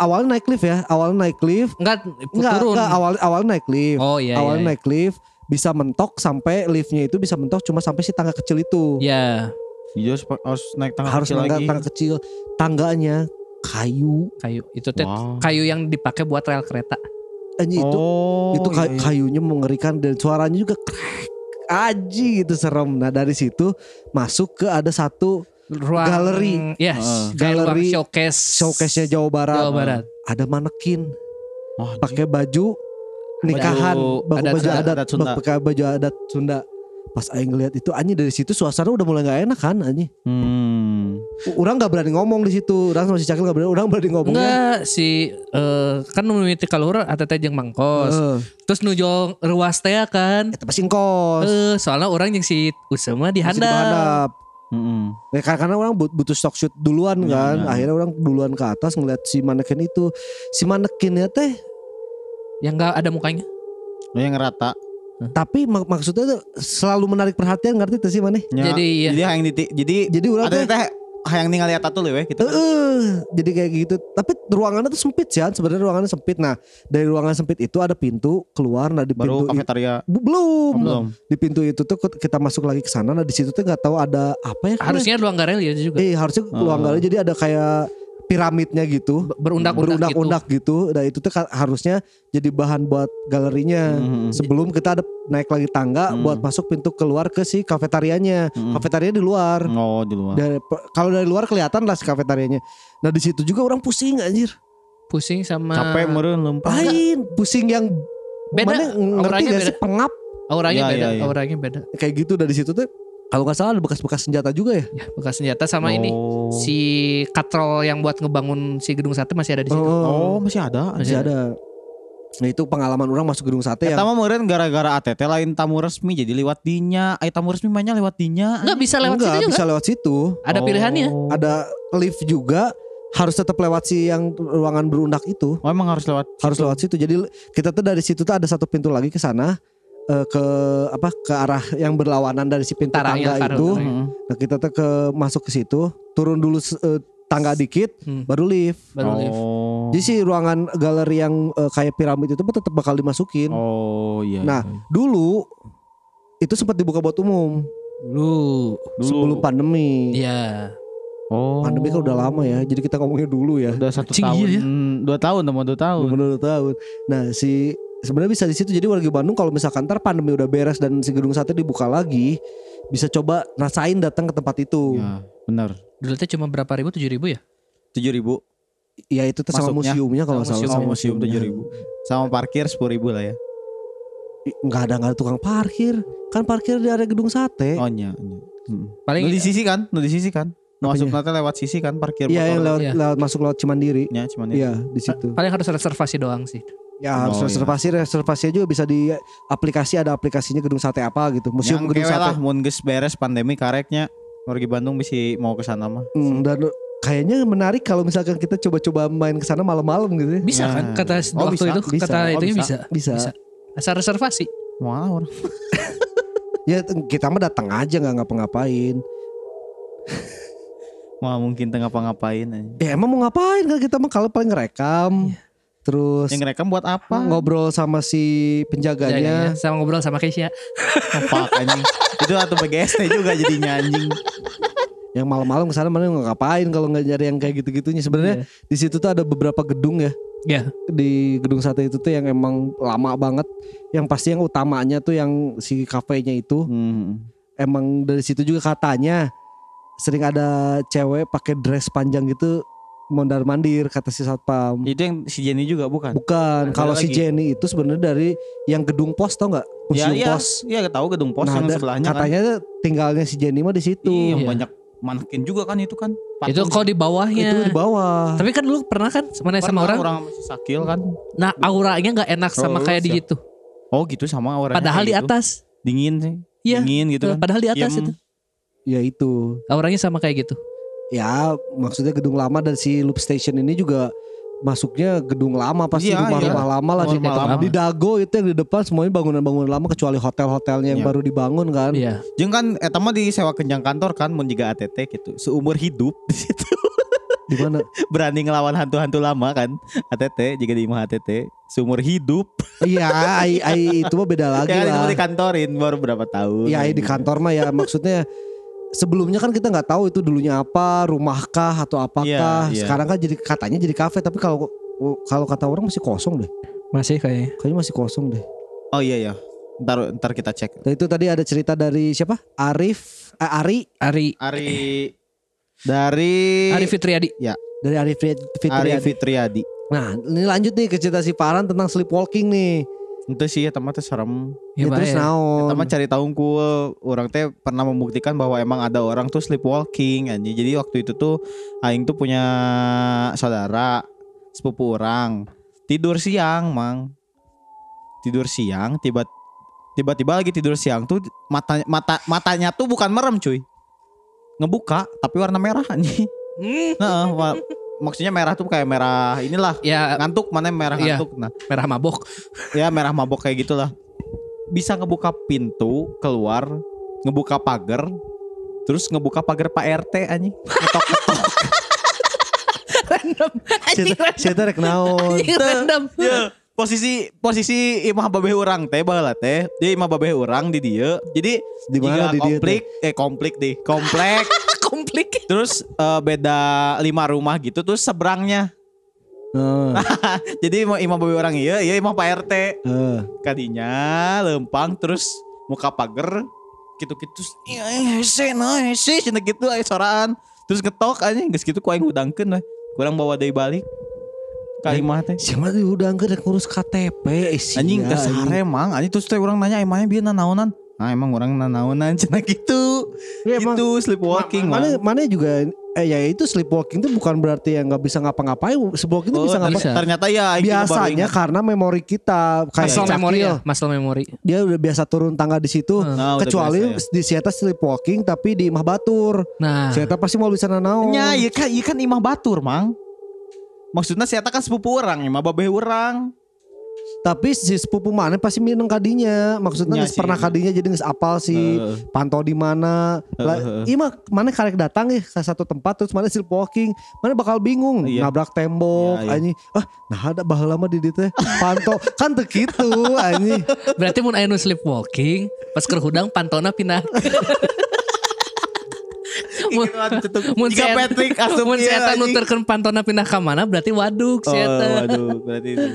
A: awalnya naik lift ya, awalnya naik lift.
B: Enggak,
A: Enggak,
B: turun.
A: enggak awal awalnya naik lift.
B: Oh iya
A: awalnya
B: iya.
A: naik lift bisa mentok sampai liftnya itu bisa mentok cuma sampai si tangga kecil itu
B: Ya,
C: Iya harus, harus naik tangga
A: harus
C: kecil lagi.
A: tangga kecil tangganya kayu
B: kayu. Itu teh
C: Wow.
B: kayu yang dipakai buat rel kereta.
A: Anjing itu
C: oh,
A: itu kay-
C: iya, iya.
A: kayunya mengerikan dan suaranya juga krek aji gitu serem nah dari situ masuk ke ada satu
B: Ruang
A: Galeri.
B: Yes, ruang
A: Galeri
B: showcase.
A: showcase-nya Jawa Barat
B: Jawa Barat.
A: ada manekin
C: Wah,
A: pakai baju nikahan
B: Baju
A: baju,
B: adat
A: baju adat,
C: adat Sunda.
A: pakai baju adat Sunda pas aing ngeliat itu anjing dari situ suasana udah mulai nggak enak kan anjing
C: Hmm.
A: orang nggak berani ngomong di situ orang sama si Cakil nggak berani orang berani ngomongnya
B: Enggak si eh, kan nu mimiti kaluhur teh jeung mangkos.
A: Heeh.
B: Terus nuju ruas teh kan.
A: Eta pasti kos.
B: Eh, soalnya orang yang si Usama di
A: Dihadap.
C: Hmm.
A: Ya, karena orang but- butuh stock shoot duluan
C: Iya,
A: kan.
C: iya.
A: Akhirnya orang duluan ke atas ngeliat si manekin itu. Si manekinnya teh
B: Yang enggak ada mukanya.
C: Lu yang ngerata.
A: tapi mak- maksudnya tuh selalu menarik perhatian ngerti tuh sih maneh.
C: Ya,
B: Jadi, iya.
C: jadi yang jadi
A: Jadi orang
C: ada
A: teh
C: teh yang ningali eta tuh we gitu.
A: Heeh, jadi kayak gitu. Tapi ruangannya tuh sempit sih, sebenarnya ruangannya sempit. Nah, dari ruangan sempit itu ada pintu keluar. Nah, di
C: Baru
A: pintu
C: kafetaria
A: belum.
C: Oh, belum.
A: Di pintu itu tuh kita masuk lagi ke sana. Nah, di situ tuh nggak tahu ada apa ya.
B: Harusnya ruang garel ya juga.
A: Eh, harusnya
C: Oh.
A: ruang gali jadi ada kayak piramidnya gitu.
B: Be- Berundak-undak gitu.
A: berundak-undak gitu. Nah, itu tuh harusnya jadi bahan buat galerinya.
C: Hmm.
A: Sebelum kita ada naik lagi tangga
C: Hmm.
A: buat masuk pintu keluar ke si kafetarianya.
C: Hmm.
A: Kafetarianya di luar.
C: Oh di luar.
A: Dari kalau dari luar kelihatan lah si kafetarianya. Nah, di situ juga orang pusing anjir.
B: Pusing sama
C: Capek lempar.
A: Lain, pusing yang
B: Beda,
A: mana ngerti
B: auranya
A: gak
B: beda.
A: sih pengap?
B: Auranya
C: Iya,
B: beda,
C: iya, iya.
B: auranya beda.
A: Kayak gitu dari situ tuh kalau nggak salah ada bekas-bekas senjata juga ya.
B: Ya, bekas senjata sama ini
C: Oh.
B: si katrol yang buat ngebangun si gedung sate masih ada di situ.
C: Oh, masih ada.
A: masih ada. Nah itu pengalaman orang masuk gedung sate yang
C: mah meureun gara-gara ATT lain tamu resmi jadi lewat dinya. Ai tamu resmi mainnya lewat dinya.
B: Enggak bisa lewat
A: enggak
B: situ juga.
A: bisa lewat situ.
B: Ada
C: Oh.
B: pilihannya.
A: Ada lift juga harus tetap lewat si yang ruangan berundak itu.
C: Oh, emang harus lewat.
A: Harus lewat situ. Jadi kita tuh dari situ tuh ada satu pintu lagi ke sana eh, ke apa ke arah yang berlawanan dari si pintu
B: Taranya,
A: tangga itu.
C: Heeh.
A: Nah kita tuh ke masuk ke situ, turun dulu eh, tangga dikit,
B: Hmm.
A: baru lift.
B: Baru lift.
C: Oh.
A: Jadi si ruangan galeri yang eh, kayak piramid itu tetap bakal dimasukin.
C: Oh, iya.
A: Nah,
C: iya.
A: Dulu itu sempat dibuka buat umum
B: Dulu.
C: Dulu.
A: sebelum pandemi.
B: Iya.
C: oh.
A: Pandemi kan udah lama ya, jadi kita ngomongnya dulu ya.
C: udah satu
B: Anjing,
C: tahun.
B: iya ya.
C: Dua tahun, mau dua tahun.
A: Dua tahun. Nah si sebenarnya bisa di situ. Jadi warga Bandung kalau misalkan ntar pandemi udah beres dan si gedung sate dibuka lagi, bisa coba rasain datang ke tempat itu.
C: Ya, benar.
B: Dulu teh cuma berapa ribu? Tujuh ribu ya?
C: Tujuh ribu.
A: Ya itu tuh sama museumnya kalau
B: Sama
A: salah.
B: museum.
C: Sama museum tujuh ribu. Sama parkir sepuluh ribu lah ya.
A: Nggak ada nggak ada tukang parkir. Kan parkir di area gedung sate.
C: Oh iya. iya. Hmm.
B: Paling
C: di sisi kan? Di sisi kan? Masuk nanti lewat sisi kan parkir
A: Iya
C: motor.
A: lewat,
B: Iya.
A: lewat masuk lewat Cimandiri.
C: Ya, cuman
A: Iya di situ.
B: paling harus reservasi doang sih.
A: Ya harus
C: Oh, iya.
A: reservasi reservasinya juga bisa di aplikasi ada aplikasinya gedung sate apa gitu. Museum
C: Yang
A: gedung sate.
C: lah mun geus beres pandemi kareknya warga Bandung bisa mau ke sana mah.
A: Hmm, dan kayaknya menarik kalau misalkan kita coba-coba main ke sana malam-malam gitu ya.
B: Bisa
C: Ya.
B: kan kata
C: Oh,
B: waktu
C: bisa,
B: itu
A: bisa.
B: kata
C: Oh,
B: itu
C: bisa.
B: bisa.
A: Bisa.
B: Bisa. Asal reservasi.
C: Wah, orang.
A: Ya kita mah datang aja nggak ngapa-ngapain.
C: Wah, mungkin tengah ngapa-ngapain aja.
A: Ya emang mau ngapain kan kita mah kalau paling ngerekam. Terus
C: Yang ngerekam buat apa?
A: ngobrol sama si penjaganya.
B: Jaganya, sama ngobrol sama Keisha.
C: Oh, fuck, anjing. Itu atau BGST juga jadinya anjing.
A: Yang malam-malam ke sana mana ngapain kalau nggak nyari yang kayak gitu-gitunya. Sebenarnya di situ tuh ada beberapa gedung ya.
B: Ya.
A: Di gedung sate itu tuh yang emang lama banget. Yang pasti yang utamanya tuh yang si kafenya itu.
C: Hmm.
A: emang dari situ juga katanya sering ada cewek pakai dress panjang gitu mondar mandir kata si satpam.
C: Itu yang si Jenny juga bukan?
A: Bukan,
C: Ada
A: kalau si
C: lagi.
A: Jenny itu sebenarnya dari yang gedung pos tau nggak?
C: Ya,
A: Museum
C: iya,
A: pos.
C: iya tahu gedung pos
A: Nah,
C: yang
A: ada-
C: sebelahnya kan.
A: katanya tinggalnya si Jenny mah di situ.
C: Iya,
B: Iya.
C: banyak manekin juga kan itu kan.
B: Itu
C: Patung
B: kalau di bawahnya.
A: Itu di bawah.
B: Tapi kan dulu pernah kan mana sama
C: Pernah
B: orang.
C: orang masih sakil kan.
B: Nah auranya nggak enak sama
C: Oh,
B: kayak di
C: siap.
B: situ.
C: Oh gitu sama orang.
B: Padahal di atas.
C: dingin sih.
B: Iya.
C: Dingin gitu kan.
B: Padahal di atas
C: Diem.
B: itu.
A: Ya itu.
B: Auranya sama kayak gitu.
A: Ya maksudnya gedung lama dan si loop station ini juga masuknya gedung lama pasti
C: Iya,
A: rumah-rumah lama lah di,
C: Rumah lama.
A: di Dago itu yang di depan semuanya bangunan-bangunan lama kecuali hotel-hotelnya yang
C: Iya.
A: baru dibangun kan.
B: Iya.
C: Jeung kan eta mah disewa kenjang kantor kan mun juga ATT gitu. Seumur hidup di situ.
A: Di mana?
C: Berani ngelawan hantu-hantu lama kan. ATT jika di imah ATT seumur hidup.
A: Iya, ai, ai itu mah beda lagi
C: ya kan itu
A: lah.
C: mah dikantorin baru berapa tahun.
A: Ya ai di kantor mah ya maksudnya sebelumnya kan kita nggak tahu itu dulunya apa, rumahkah atau apakah.
C: Iya, iya.
A: Sekarang kan jadi katanya jadi kafe tapi kalau kalau kata orang masih kosong deh.
B: Masih kayaknya.
A: Kayaknya masih kosong deh.
C: Oh iya ya. Ntar ntar kita cek.
A: Dan itu tadi ada cerita dari siapa? Arif, eh, Ari,
B: Ari
C: Ari dari
B: Ari Fitriadi.
A: dari Arif Fit-
C: Ari
A: Fitriadi.
C: Fitriadi.
A: Nah, ini lanjut nih ke cerita si Paran tentang sleepwalking nih.
C: Itu sih ya teman teh serem.
A: Ya,
B: Ya,
A: terus
B: ya.
A: naon?
C: Teman cari tahu ku orang teh pernah membuktikan bahwa emang ada orang tuh sleepwalking anjing. Jadi waktu itu tuh aing tuh punya saudara sepupu orang tidur siang, Mang. Tidur siang tiba tiba-tiba lagi tidur siang tuh mata mata matanya tuh bukan merem cuy. Ngebuka tapi warna merah anjing.
B: Hmm.
C: Heeh, wa- maksudnya merah tuh kayak merah inilah
B: Ya
C: ngantuk mana merah
B: Iya.
C: ngantuk. Nah,
B: merah mabok.
C: ya merah mabok kayak gitulah bisa ngebuka pintu keluar ngebuka pagar terus ngebuka pagar Pak RT anjing ngetok
B: random. Anjing
A: Cerita, cerita rek naon?
B: Anjing random.
C: ya posisi posisi imah babeh orang teh baheula teh dia imah babeh orang di dia jadi
A: Di mana di dia
C: komplik eh komplik deh komplek
B: Komplik.
C: terus eh, beda lima rumah gitu terus seberangnya
A: Heeh.
C: jadi imah imah babeh orang iya iya imah Pak RT
A: heeh.
C: kadinya lempang terus muka pagar gitu-gitu terus iya hese nah hese cenah gitu aya soraan terus ngetok aja geus gitu ku aing hudangkeun we kurang bawa deui balik Ka imah teh.
A: Siapa tuh udah nggak ngurus KTP eh, sia,
C: Anjing kesare emang. Anjing terus teh orang nanya emangnya bieu nanaonan. Nah emang orang nanaonan cenah gitu.
A: Ya, emang-
C: Gitu sleepwalking
A: mana
C: mah.
A: mana juga eh ya itu sleepwalking itu bukan berarti yang nggak bisa ngapa-ngapain sleepwalking itu
C: Oh,
A: bisa ngapa
B: bisa.
C: ternyata ya
A: biasanya karena memori kita kayak
B: Muscle memory
A: Cakil,
B: ya, muscle memory.
A: dia udah biasa turun tangga di situ
C: Nah,
A: kecuali
C: biasa ya.
A: di Sieta sleepwalking tapi di Imah Batur
B: Nah,
A: Sieta pasti mau bisa nanaon
C: Nya, iya kan, iya kan imah batur, Mang. Maksudnya saya kan sepupu orang, imah babeh orang.
A: Tapi si sepupu mana pasti minum kadinya maksudnya
C: sih.
A: pernah kadinya jadi nggak apal si
C: Heeh.
A: pantau di mana lah
C: Heeh.
A: iya mah mana karek datang ya ke satu tempat terus mana sleepwalking mana bakal bingung
C: Iya.
A: nabrak tembok
C: Iya, iya.
A: anjing ah nah ada baheula mah di dieu teh pantau kan teu kitu anjing
B: berarti mun aya nu sleepwalking, pas keur hudang pantona pindah. Mun mun
C: Jika Patrick asup
B: mun eta
C: anjing.
B: nuturkeun pantona pindah ka mana berarti waduk si
C: Oh,
B: eta.
C: waduh, berarti itu.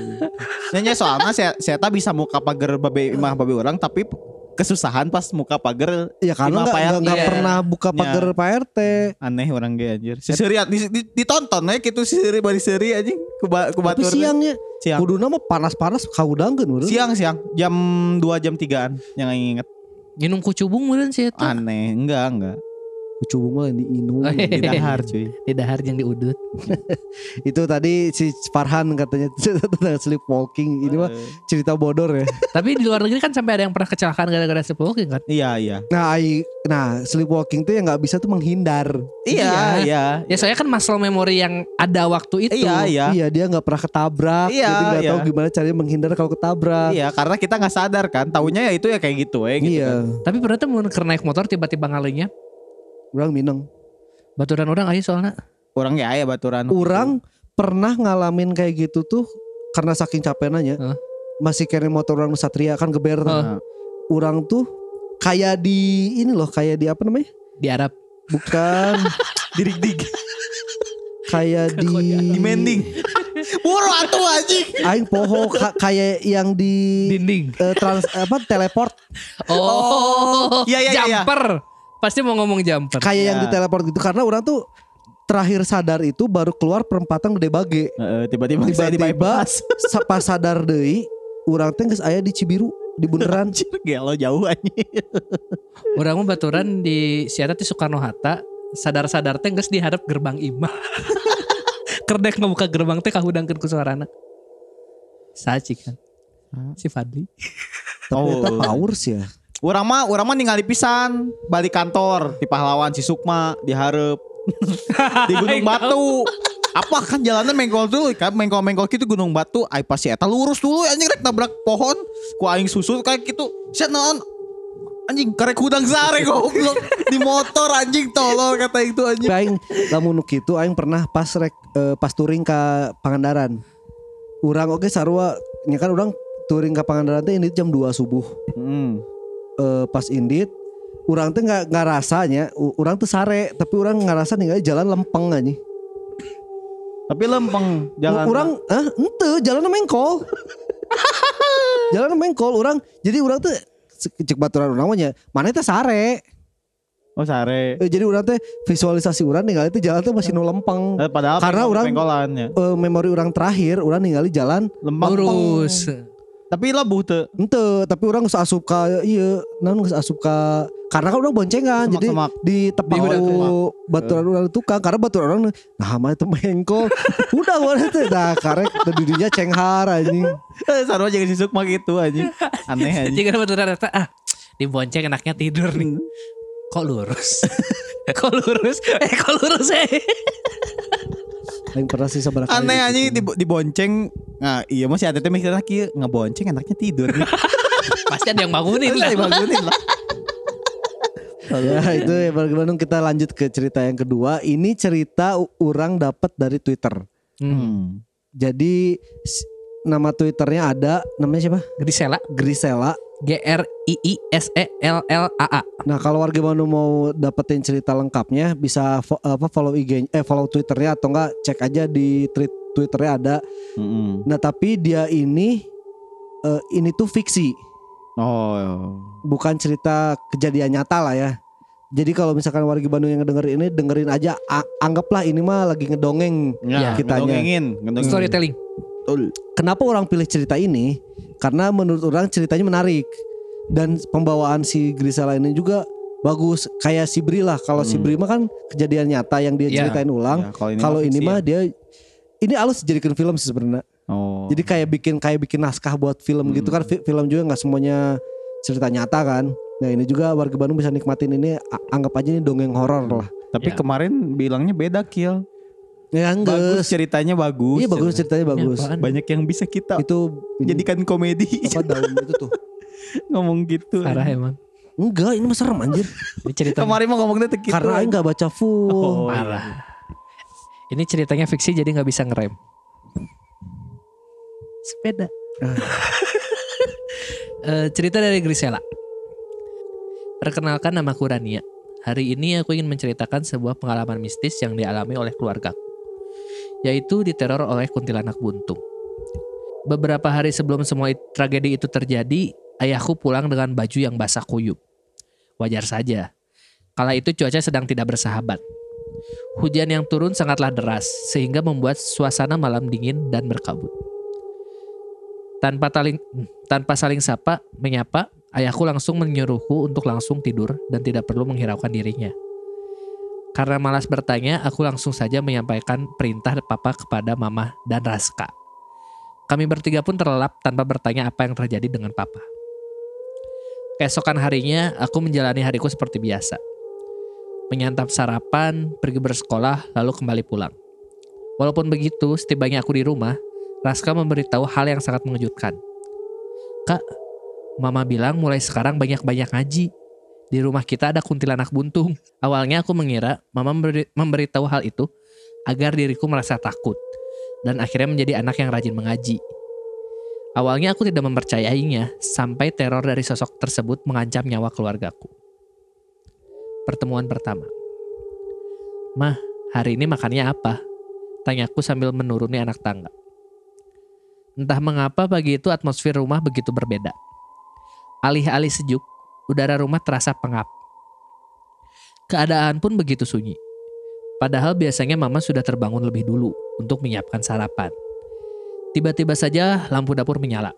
C: Nanya soalnya saya saya tak bisa muka pagar babe imah babe orang tapi kesusahan pas muka pagar
A: ya karena nggak
C: Pak
A: nggak-
B: Iya.
A: pernah buka
C: Nya.
A: pagar Pak RT
C: aneh orang ge anjir. Si Seri di, di- ditonton ya gitu si Seri bari Seri anjing ku ba- ku
A: tapi siangnya
C: siang.
A: kuduna mah panas-panas kaudangkeun urang
C: Siang siang jam 2 jam 3-an yang inget.
B: Minum kucubung meureun si eta.
C: Aneh, enggak enggak.
A: Mah yang diinum
B: Oh, iya.
C: Di dahar cuy.
B: Di dahar yang diudut.
A: itu tadi si Farhan katanya tentang sleepwalking ini mah cerita bodor ya
B: Tapi di luar negeri kan sampai ada yang pernah kecelakaan gara-gara sleepwalking kan.
C: Iya iya.
A: nah ai- nah sleepwalking tuh yang nggak bisa tuh menghindar
C: Iya iya.
B: Ya saya kan muscle memory yang ada waktu itu.
C: Iya iya.
A: Iya dia nggak pernah ketabrak,
C: Iya,
A: jadi nggak
C: iya.
A: tahu gimana caranya menghindar kalau ketabrak.
C: Iya, karena kita nggak sadar kan, taunya ya itu ya kayak gitu ya gitu.
A: Iya,
C: kan.
B: Tapi pernah tuh mun keur naik motor tiba-tiba ngalinya
A: orang mineng.
B: baturan orang aja soalnya.
C: Orang ya ya baturan.
A: Orang pernah ngalamin kayak gitu tuh karena saking capeknya.
B: Hah?
A: Masih keren motor orang Satria kan geber.
B: Hah.
A: Orang tuh kayak di ini loh, kayak di apa namanya?
B: Di Arab.
A: Bukan
C: dirik dig
A: kayak di
C: di mending. Buru atuh anjing.
A: Aing poho ka- kayak yang di
B: Dinding.
A: eh, trans apa teleport
B: Oh,
C: Iya, iya, iya, iya.
B: jumper. Pasti mau ngomong jumper.
A: kayak yang
C: Ya.
A: di teleport gitu karena orang tuh terakhir sadar itu baru keluar perempatan gede bage
C: Heeh, tiba-tiba di
A: tiba-tiba pas sadar deui urang teh geus aya di Cibiru di bundaran
C: Anjir, gelo jauh anjing.
B: Orang mah baturan di Siata di Soekarno Hatta sadar-sadar teh geus dihadap gerbang imah. Kerdek ngebuka gerbang teh kahudangkeun ku suarana. Saci kan. Si Fadli.
A: tapi
C: Oh.
A: eta powers ya
C: Urang mah urang mah ningali pisan. Balik kantor di pahlawan si Sukma di Hareup di Gunung Batu. Apa kan jalanan mengkol dulu kan? Mengkol-mengkol gitu Gunung Batu. Ai pas si eta lurus dulu anjing rek nabrak pohon. Ku aing susut kayak gitu. Sia naon? Anjing karek hudang sare goblok. Di motor anjing tolol kata itu anjing.
A: Aing lamun nu kitu aing pernah pas rek eh, pas touring ka Pangandaran. Urang oke sarua nya kan urang touring ka Pangandaran teh ini jam 2 subuh.
C: Hmm.
A: Eh, pas indit urang teh nggak nggak rasanya urang tuh sare tapi urang ngerasa ningali jalan lempeng aja
C: Tapi lempeng jalan.
A: Orang ah ente jalan mengkol. jalan mengkol orang. Jadi orang tuh cek baturan orang mah nya, mana teh sare.
C: Oh sare.
A: Eh, jadi orang teh visualisasi orang ningali teh jalan teh masih nu lempeng.
C: Eh, Padahal
A: Karena orang-
C: pengkolan ya.
A: Eh, memori orang terakhir orang ningali jalan
C: Lempeng.
B: Lurus.
C: Tapi lebuh tuh.
A: ente tapi orang geus asup ka iya naon geus asup ka karena kan orang boncengan jadi di tepak
B: Di
A: ku baturan orang tukang karena baturan orang nah mah itu mengkol udah mana teh nah karek dirinya cenghar anjing
C: Sarwa jangan si Sukma gitu anjing. Aneh anjing.
B: Jika baturan rata ah dibonceng enaknya tidur nih. Kok lurus? kok lurus? Eh kok lurus eh?
A: Yang pernah sih seberapa
C: Aneh anjing di, dibonceng. Nah, iya masih ada teh mikirnya kieu ngebonceng enaknya tidur.
B: Pasti ada yang bangunin lah.
C: Lah bangunin lah.
A: Ya itu ya bagaimana kita lanjut ke cerita yang kedua. Ini cerita orang dapat dari Twitter.
B: Hmm.
A: Jadi nama Twitternya ada namanya siapa?
B: Grisela.
A: Grisela.
B: G R I I S E L L A A.
A: Nah kalau warga Bandung mau dapetin cerita lengkapnya bisa fo- apa follow IG eh follow Twitternya atau enggak cek aja di tweet Twitternya ada. Nah tapi dia ini eh, ini tuh fiksi
C: Oh.
A: bukan cerita kejadian nyata lah ya. Jadi kalau misalkan warga Bandung yang ngedengerin ini dengerin aja a- anggaplah ini mah lagi ngedongeng
C: Ya,
A: kitanya.
C: ngedongengin, ngedongengin.
B: Storytelling.
C: Betul.
A: Kenapa orang pilih cerita ini? Karena menurut orang ceritanya menarik dan pembawaan si Grisela ini juga bagus kayak si Bri lah. Kalau si
C: Hmm.
A: Bri mah kan kejadian nyata yang dia
B: Ya.
A: ceritain ulang.
C: Ya, kalau ini,
A: Kalau ini mah
C: ya.
A: dia ini alus dijadikan film sih sebenarnya.
C: Oh.
A: Jadi kayak bikin kayak bikin naskah buat film gitu kan. Fi- Film juga nggak semuanya cerita nyata kan. Nah ini juga warga Bandung bisa nikmatin ini anggap aja ini dongeng horor lah.
C: tapi
B: Ya.
C: kemarin bilangnya beda kill.
A: Ya
C: Bagus
A: enggak.
C: ceritanya bagus.
A: Iya bagus ceritanya bagus.
B: apaan?
C: Banyak yang bisa kita
A: Itu ini,
C: jadikan komedi.
A: apa daun itu tuh.
C: Ngomong gitu.
B: Parah emang.
A: Enggak, ini mah serem anjir.
B: Ini cerita
C: Kemarin mah ngomongnya tuh gitu.
A: Karena aing nggak baca full.
C: Oh,
B: parah. Ini ceritanya fiksi jadi nggak bisa ngerem. Sepeda. Eh, cerita dari Grisela. Perkenalkan nama Rania. Hari ini aku ingin menceritakan sebuah pengalaman mistis yang dialami oleh keluargaku. Yaitu diteror oleh kuntilanak buntung. Beberapa hari sebelum semua tragedi itu terjadi, ayahku pulang dengan baju yang basah kuyup. Wajar saja. Kala itu cuaca sedang tidak bersahabat. Hujan yang turun sangatlah deras sehingga membuat suasana malam dingin dan berkabut. Tanpa taling, tanpa saling sapa, menyapa, ayahku langsung menyuruhku untuk langsung tidur dan tidak perlu menghiraukan dirinya. Karena malas bertanya, aku langsung saja menyampaikan perintah papa kepada mama dan Raska. Kami bertiga pun terlelap tanpa bertanya apa yang terjadi dengan papa. Keesokan harinya, aku menjalani hariku seperti biasa menyantap sarapan, pergi bersekolah, lalu kembali pulang. Walaupun begitu, setibanya aku di rumah, Raska memberitahu hal yang sangat mengejutkan. Kak, Mama bilang mulai sekarang banyak-banyak ngaji. Di rumah kita ada kuntilanak buntung. Awalnya aku mengira Mama memberi- memberitahu hal itu agar diriku merasa takut dan akhirnya menjadi anak yang rajin mengaji. Awalnya aku tidak mempercayainya sampai teror dari sosok tersebut mengancam nyawa keluargaku. Pertemuan pertama. Mah, hari ini makannya apa? Tanyaku sambil menuruni anak tangga. Entah mengapa pagi itu atmosfer rumah begitu berbeda. Alih-alih sejuk, udara rumah terasa pengap. Keadaan pun begitu sunyi. Padahal biasanya mama sudah terbangun lebih dulu untuk menyiapkan sarapan. Tiba-tiba saja lampu dapur menyala.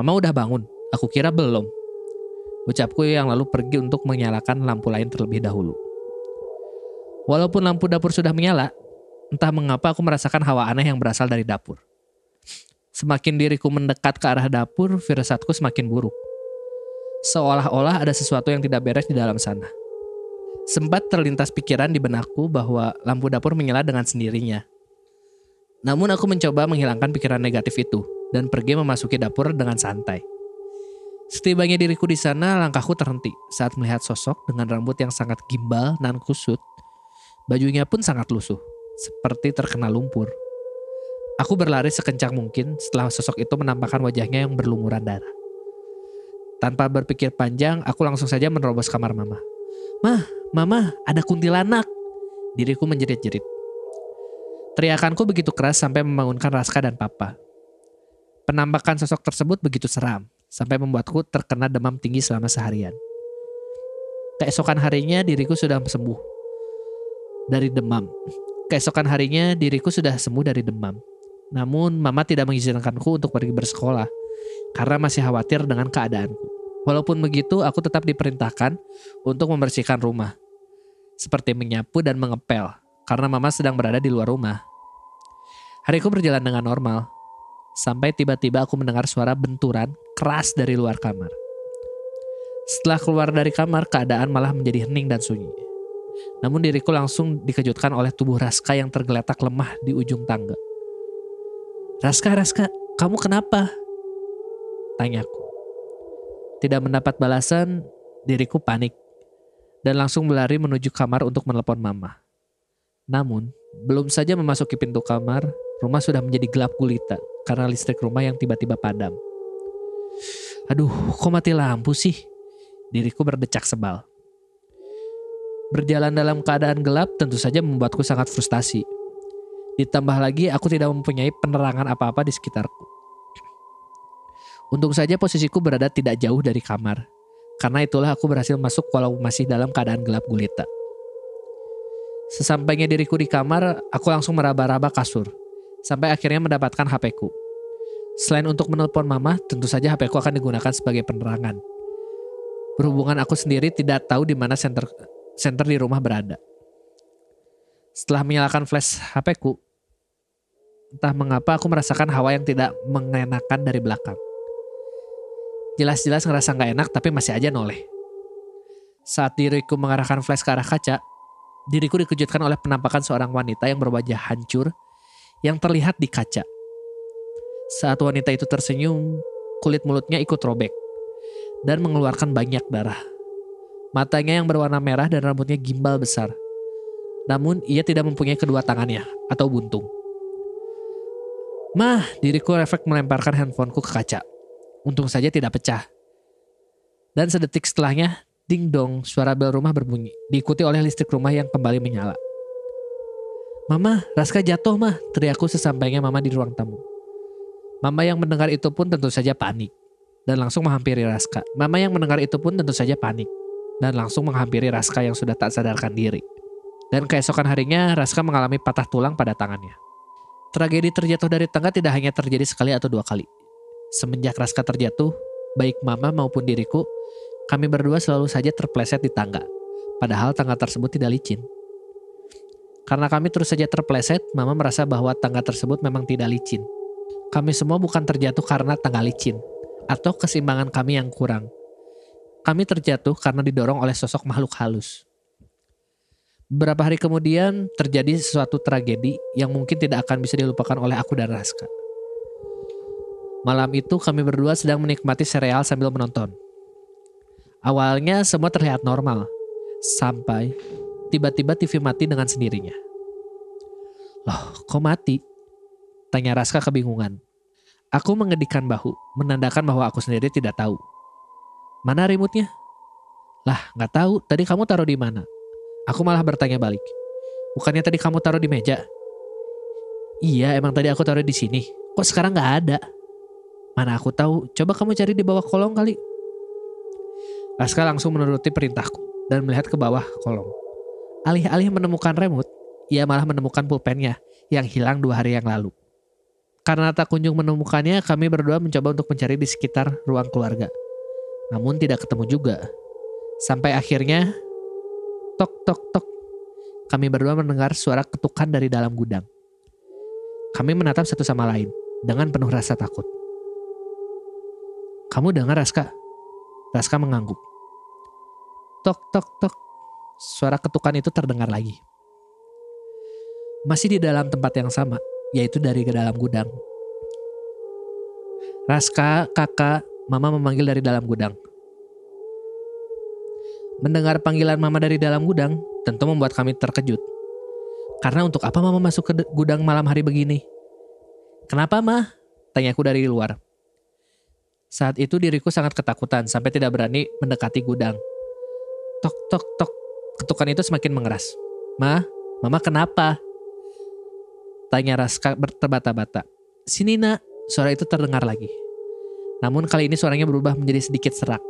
B: Mama udah bangun, aku kira belum. Ucapku yang lalu pergi untuk menyalakan lampu lain terlebih dahulu. Walaupun lampu dapur sudah menyala, entah mengapa aku merasakan hawa aneh yang berasal dari dapur. Semakin diriku mendekat ke arah dapur, firasatku semakin buruk. Seolah-olah ada sesuatu yang tidak beres di dalam sana. Sempat terlintas pikiran di benakku bahwa lampu dapur menyala dengan sendirinya. Namun aku mencoba menghilangkan pikiran negatif itu dan pergi memasuki dapur dengan santai. Setibanya diriku di sana, langkahku terhenti saat melihat sosok dengan rambut yang sangat gimbal dan kusut. Bajunya pun sangat lusuh, seperti terkena lumpur. Aku berlari sekencang mungkin setelah sosok itu menampakkan wajahnya yang berlumuran darah. Tanpa berpikir panjang, aku langsung saja menerobos kamar mama. Mah, mama, ada kuntilanak. Diriku menjerit-jerit. Teriakanku begitu keras sampai membangunkan Raska dan papa. Penampakan sosok tersebut begitu seram, sampai membuatku terkena demam tinggi selama seharian. Keesokan harinya diriku sudah sembuh dari demam. Keesokan harinya diriku sudah sembuh dari demam. Namun mama tidak mengizinkanku untuk pergi bersekolah karena masih khawatir dengan keadaanku. Walaupun begitu, aku tetap diperintahkan untuk membersihkan rumah. Seperti menyapu dan mengepel karena mama sedang berada di luar rumah. Hariku berjalan dengan normal, sampai tiba-tiba aku mendengar suara benturan keras dari luar kamar. Setelah keluar dari kamar, keadaan malah menjadi hening dan sunyi. Namun diriku langsung dikejutkan oleh tubuh Raska yang tergeletak lemah di ujung tangga. Raska, Raska, kamu kenapa? Tanyaku. Tidak mendapat balasan, diriku panik dan langsung berlari menuju kamar untuk menelepon mama. Namun, belum saja memasuki pintu kamar, rumah sudah menjadi gelap gulita karena listrik rumah yang tiba-tiba padam. Aduh, kok mati lampu sih? Diriku berdecak sebal. Berjalan dalam keadaan gelap tentu saja membuatku sangat frustasi. Ditambah lagi aku tidak mempunyai penerangan apa-apa di sekitarku. Untung saja posisiku berada tidak jauh dari kamar. Karena itulah aku berhasil masuk walau masih dalam keadaan gelap gulita. Sesampainya diriku di kamar, aku langsung meraba-raba kasur. Sampai akhirnya mendapatkan HP-ku. Selain untuk menelpon mama, tentu saja HP-ku akan digunakan sebagai penerangan. Berhubungan aku sendiri tidak tahu di mana center center di rumah berada. Setelah menyalakan flash HP-ku, entah mengapa aku merasakan hawa yang tidak mengenakan dari belakang. Jelas-jelas ngerasa nggak enak tapi masih aja noleh. Saat diriku mengarahkan flash ke arah kaca, diriku dikejutkan oleh penampakan seorang wanita yang berwajah hancur yang terlihat di kaca. Saat wanita itu tersenyum, kulit mulutnya ikut robek dan mengeluarkan banyak darah. Matanya yang berwarna merah dan rambutnya gimbal besar. Namun ia tidak mempunyai kedua tangannya atau buntung. Mah, diriku refleks melemparkan handphoneku ke kaca. Untung saja tidak pecah. Dan sedetik setelahnya, ding dong, suara bel rumah berbunyi, diikuti oleh listrik rumah yang kembali menyala. Mama, Raska jatuh mah, teriakku sesampainya mama di ruang tamu. Mama yang mendengar itu pun tentu saja panik dan langsung menghampiri Raska. Mama yang mendengar itu pun tentu saja panik dan langsung menghampiri Raska yang sudah tak sadarkan diri. Dan keesokan harinya Raska mengalami patah tulang pada tangannya. Tragedi terjatuh dari tangga tidak hanya terjadi sekali atau dua kali. Semenjak Raska terjatuh, baik mama maupun diriku, kami berdua selalu saja terpleset di tangga. Padahal tangga tersebut tidak licin. Karena kami terus saja terpleset, mama merasa bahwa tangga tersebut memang tidak licin. Kami semua bukan terjatuh karena tangga licin, atau keseimbangan kami yang kurang. Kami terjatuh karena didorong oleh sosok makhluk halus. Beberapa hari kemudian terjadi sesuatu tragedi yang mungkin tidak akan bisa dilupakan oleh aku dan Raska. Malam itu kami berdua sedang menikmati sereal sambil menonton. Awalnya semua terlihat normal, sampai tiba-tiba TV mati dengan sendirinya. Loh, kok mati? Tanya Raska kebingungan. Aku mengedikan bahu, menandakan bahwa aku sendiri tidak tahu. Mana remote-nya? Lah, nggak tahu. Tadi kamu taruh di mana? Aku malah bertanya balik. Bukannya tadi kamu taruh di meja? Iya, emang tadi aku taruh di sini. Kok sekarang nggak ada? Mana aku tahu. Coba kamu cari di bawah kolong kali. Raska langsung menuruti perintahku dan melihat ke bawah kolong. Alih-alih menemukan remote, ia malah menemukan pulpennya yang hilang dua hari yang lalu. Karena tak kunjung menemukannya, kami berdua mencoba untuk mencari di sekitar ruang keluarga. Namun tidak ketemu juga. Sampai akhirnya, tok tok tok, kami berdua mendengar suara ketukan dari dalam gudang. Kami menatap satu sama lain dengan penuh rasa takut. Kamu dengar Raska? Raska mengangguk. Tok tok tok, suara ketukan itu terdengar lagi. Masih di dalam tempat yang sama, yaitu dari ke dalam gudang. Raska, kakak, mama memanggil dari dalam gudang. Mendengar panggilan mama dari dalam gudang tentu membuat kami terkejut. Karena untuk apa mama masuk ke gudang malam hari begini? Kenapa mah? Tanyaku dari luar. Saat itu diriku sangat ketakutan sampai tidak berani mendekati gudang. Tok tok tok, ketukan itu semakin mengeras. Ma, mama kenapa? Tanya Raska terbata-bata. Sini nak, suara itu terdengar lagi. Namun kali ini suaranya berubah menjadi sedikit serak.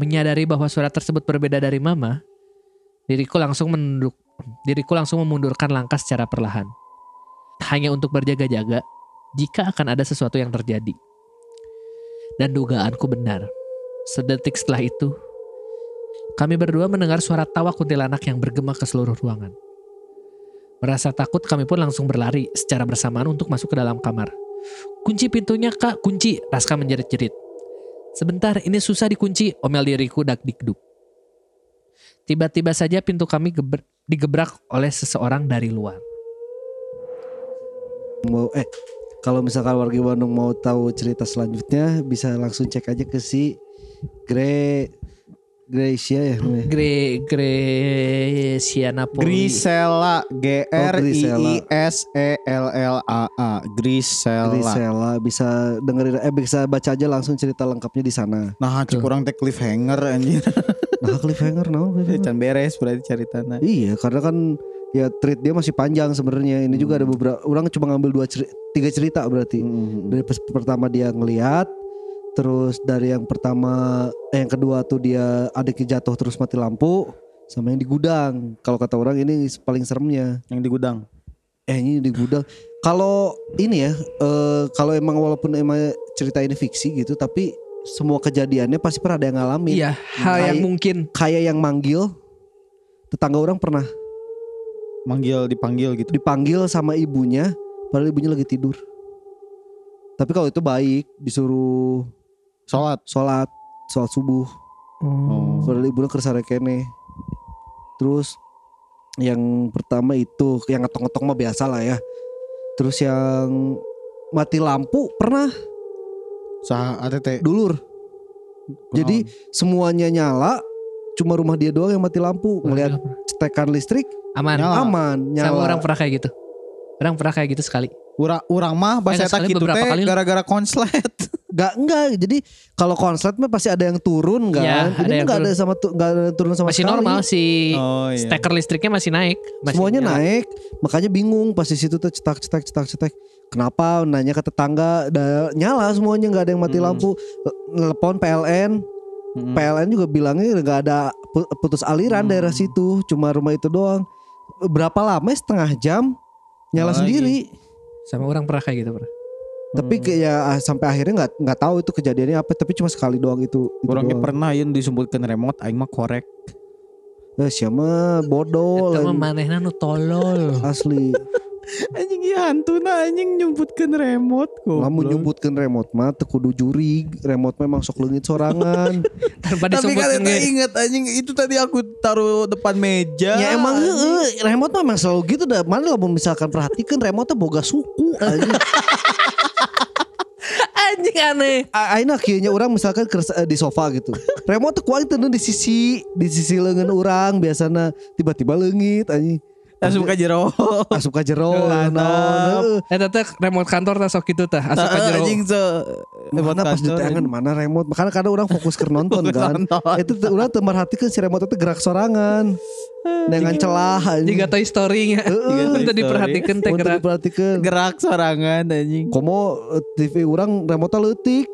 B: Menyadari bahwa suara tersebut berbeda dari mama, diriku langsung menunduk, diriku langsung memundurkan langkah secara perlahan. Hanya untuk berjaga-jaga jika akan ada sesuatu yang terjadi. Dan dugaanku benar. Sedetik setelah itu, kami berdua mendengar suara tawa kuntilanak yang bergema ke seluruh ruangan. Merasa takut kami pun langsung berlari secara bersamaan untuk masuk ke dalam kamar. Kunci pintunya kak, kunci, Raska menjerit-jerit. Sebentar, ini susah dikunci, omel diriku dak dikduk. Tiba-tiba saja pintu kami geber, digebrak oleh seseorang dari luar.
A: Eh kalau misalkan warga Bandung mau tahu cerita selanjutnya bisa langsung cek aja ke si Gre Gracia ya namanya.
B: Gre Grecia Napoli.
C: Grisela G R I. I S E L L A A Grisela.
A: Grisela bisa dengerin eh bisa baca aja langsung cerita lengkapnya di sana.
C: Nah, cek kurang teh cliffhanger anjir.
A: Nah, cliffhanger no.
C: Can beres berarti ceritanya.
A: Iya, karena kan ya treat dia masih panjang sebenarnya. Ini juga ada beberapa orang cuma ngambil dua cerita, tiga cerita berarti.
C: Hmm.
A: Dari pas pertama dia ngelihat, Terus dari yang pertama, eh, yang kedua tuh dia adiknya jatuh terus mati lampu, sama yang di gudang. Kalau kata orang ini paling seremnya.
C: Yang di gudang.
A: Eh ini di gudang. Kalau ini ya, eh, kalau emang walaupun emang cerita ini fiksi gitu, tapi semua kejadiannya pasti pernah ada yang ngalamin.
B: Iya, hal yang mungkin
A: Kayak yang manggil, tetangga orang pernah
C: Manggil dipanggil gitu.
A: dipanggil sama ibunya, padahal ibunya lagi tidur. Tapi kalau itu baik, disuruh
C: Sholat.
A: sholat, sholat subuh.
C: Oh.
A: Padahal ibunya kersare kene. Terus yang pertama itu yang ngetok-ngetok mah biasa lah ya. Terus yang mati lampu pernah
C: Sah ATT.
A: dulur. Jadi semuanya nyala, cuma rumah dia doang yang mati lampu. Ngelihat cetekan listrik
B: aman.
C: Nyala.
A: aman, nyala.
B: Sama orang pernah kayak gitu. Orang pernah kayak gitu sekali.
C: Urang urang mah bahasa
B: Eh, beberapa
C: teh
B: kali.
C: gara-gara konslet.
A: Gak enggak. Jadi kalau konslet mah pasti ada yang turun kan.
B: Iya, ada
A: Ini
B: yang
A: enggak ada sama tu- enggak ada yang turun sama
B: Masih
A: sekali.
B: normal si
C: Oh, iya.
B: steker listriknya masih naik. Masih
A: Semuanya
B: nyala.
A: naik, makanya bingung pas di situ tuh cetak cetak cetak cetak. Kenapa? Nanya ke tetangga, da- nyala semuanya nggak ada yang mati
C: Hmm.
A: lampu. Telepon PLN,
C: Mm-mm.
A: PLN juga bilangnya nggak ada putus aliran
C: Hmm.
A: daerah situ, cuma rumah itu doang. Berapa lama? Setengah jam nyala
C: Nyala
A: sendiri.
B: Sama orang pernah kayak gitu pernah.
A: Tapi kayak ya, sampai akhirnya nggak nggak tahu itu kejadiannya apa. Tapi cuma sekali doang itu. itu
C: Orangnya
A: doang.
C: pernah yang disebutkan remote aing mah korek.
A: Eh, siapa bodoh lain.
B: manehna nu tolol.
A: asli.
C: Anjing iya hantuna anjing nyebutkan remote kok.
A: Lamun nyebutkan remote mah teu kudu juri, remote memang sok leungit sorangan.
B: Tanpa
C: Tapi kan
B: nge-
C: inget anjing itu tadi aku taruh depan meja.
A: ya emang heeh, remote mah memang selalu gitu dah. Mana lamun misalkan perhatikan remote teh boga suku anjing.
B: anjing aneh.
A: Aina kieu nya urang misalkan eh, di sofa gitu. Remote teh kuat teu di sisi di sisi leungeun urang biasana tiba-tiba leungit anjing.
C: Langsung ke jero.
A: Asup ka jero naon.
B: Eta teh remote kantor teh sok kitu teh asup ka jero.
C: Anjing se
A: Mana pas diteangan mana remote Makanya kadang orang fokus ke nonton kan. Itu orang tuh merhatikan si remote itu gerak sorangan Dengan celah anjing.
B: Jika Toy Story-nya.
A: Heeh.
B: Itu
C: Story.
B: diperhatikan teh gerak.
A: diperhatikan
C: gerak sorangan anjing.
A: Komo eh, TV orang remote leutik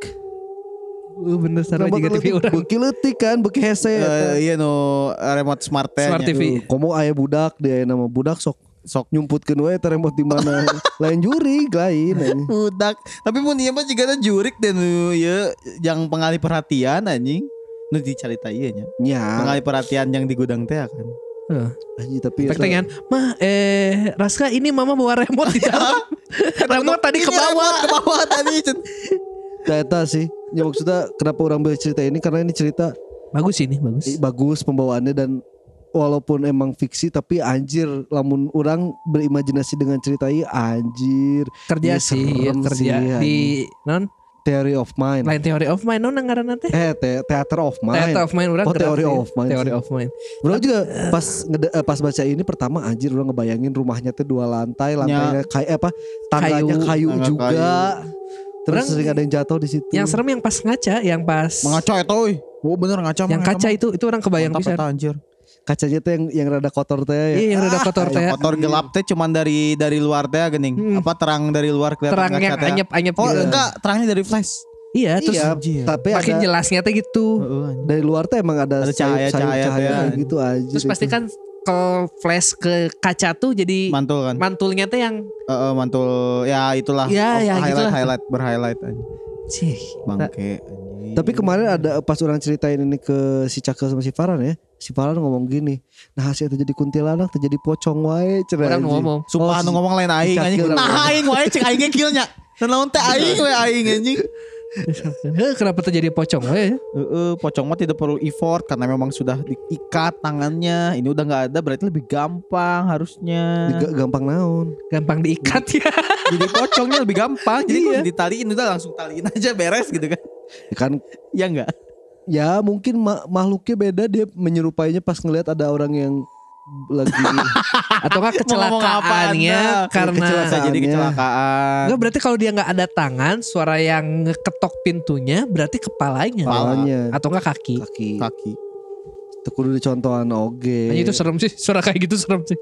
B: Uh, bener
A: Remote
B: juga TV orang.
A: Beuki leutik kan Beuki hese
C: Eh, iya no remote smart
B: Smart. TV.
A: Tuh, Komo aya budak dia nama budak sok sok nyumputkeun we eta remote di mana lain juri lain.
C: Budak. Tapi mun ieu mah jigana jurik dan ya yang pengalih perhatian anjing. Nu dicarita ieu nya.
A: nya
C: Pengalih perhatian yang di gudang teh kan.
B: Heeh.
A: anjing tapi
B: tengan, mah eh Raska ini mama bawa remote di dalam. remote tadi ke
C: Iya,
B: bawah.
C: ke bawah tadi. Cen.
A: Nah, eta sih ya maksudnya kenapa orang beli cerita ini? Karena ini cerita
B: Bagus ini, bagus.
A: Eh, bagus pembawaannya dan walaupun emang fiksi tapi anjir lamun orang berimajinasi dengan cerita ini anjir.
B: Kerja
A: Iya,
B: sih, ya, kerja
A: sih,
B: di non?
A: Theory of mind.
B: Lain theory of mind non ngaranna teh.
A: eh te- theater of mind.
B: Theater of mind orang
A: Oh, theory of mind
B: Theory
A: sih.
B: of mind.
A: bro juga pas ngede- eh, pas baca ini pertama anjir orang ngebayangin rumahnya tuh dua lantai lantainya kayak apa tangganya
B: Kayu.
A: kayu, juga terus
B: Orang-
A: sering ada yang jatuh di situ
B: Yang serem yang pas ngaca, yang pas
C: Mengaca euy. Oh bener ngaca
B: yang kaca
C: eta
B: itu itu orang kebayang bisa.
C: anjir.
A: kacanya tuh yang yang rada kotor teh ya
B: Iya, yang rada kotor teh.
C: Yang kotor gelap teh cuman dari dari luar teh gening.
B: Hmm.
C: Apa terang dari luar kelihatan
B: Terang yang
C: teh.
B: anyep-anyep
C: Oh
B: gitu.
C: enggak, terangnya dari flash.
B: Iya, terus
A: iya tapi
B: makin
A: ada
B: jelasnya teh gitu.
C: Heeh, anjing.
A: dari luar tuh emang ada,
C: Ada cahaya-cahaya
A: cahaya
C: teh.
A: kayak gitu aja
B: Terus pasti kan kalau flash ke kaca tuh jadi
C: mantul kan.
B: mantulnya teh yang
C: Heeh, mantul ya itulah.
B: Iya,
C: Of-
B: ya,
C: highlight
B: gitulah.
C: highlight berhighlight anjing.
B: Cih,
C: Bangke anjing.
A: Tapi kemarin ada pas orang ceritain ini ke si Cakel sama si Farhan ya. Si Farhan ngomong gini. Nah hasil terjadi kuntilanak terjadi pocong wae cenah
B: orang ngomong.
C: Sumpah
A: Oh,
C: anu
A: si-
C: ngomong lain aing anjing.
A: Cakil
C: Nah aing wae cek aing ge kill nya. Naon teh aing we aing anjing.
B: Eh, kenapa terjadi pocong we?
C: Heeh, pocong mah tidak perlu effort karena memang sudah diikat tangannya. Ini udah nggak ada berarti lebih gampang harusnya.
A: Diga- gampang naon.
B: Gampang diikat ya.
C: Jadi pocongnya lebih gampang. Jadi
B: Iya.
C: kalau ditaliin udah langsung taliin aja beres gitu kan.
A: Ya kan
C: Iya enggak?
A: ya mungkin ma- makhluknya beda dia menyerupainya pas ngelihat ada orang yang lagi
B: Atau enggak kecelakaannya karena
A: Kecelakaan.
C: Jadi
A: Kecelakaannya.
C: kecelakaan.
B: Enggak berarti kalau dia nggak ada tangan, suara yang ngeketok pintunya berarti kepalanya.
A: kepalanya
B: Atau enggak kaki.
A: kaki.
C: Kaki.
A: Itu kudu dicontohan oge.
B: Anjing, itu serem sih, suara kayak gitu serem sih.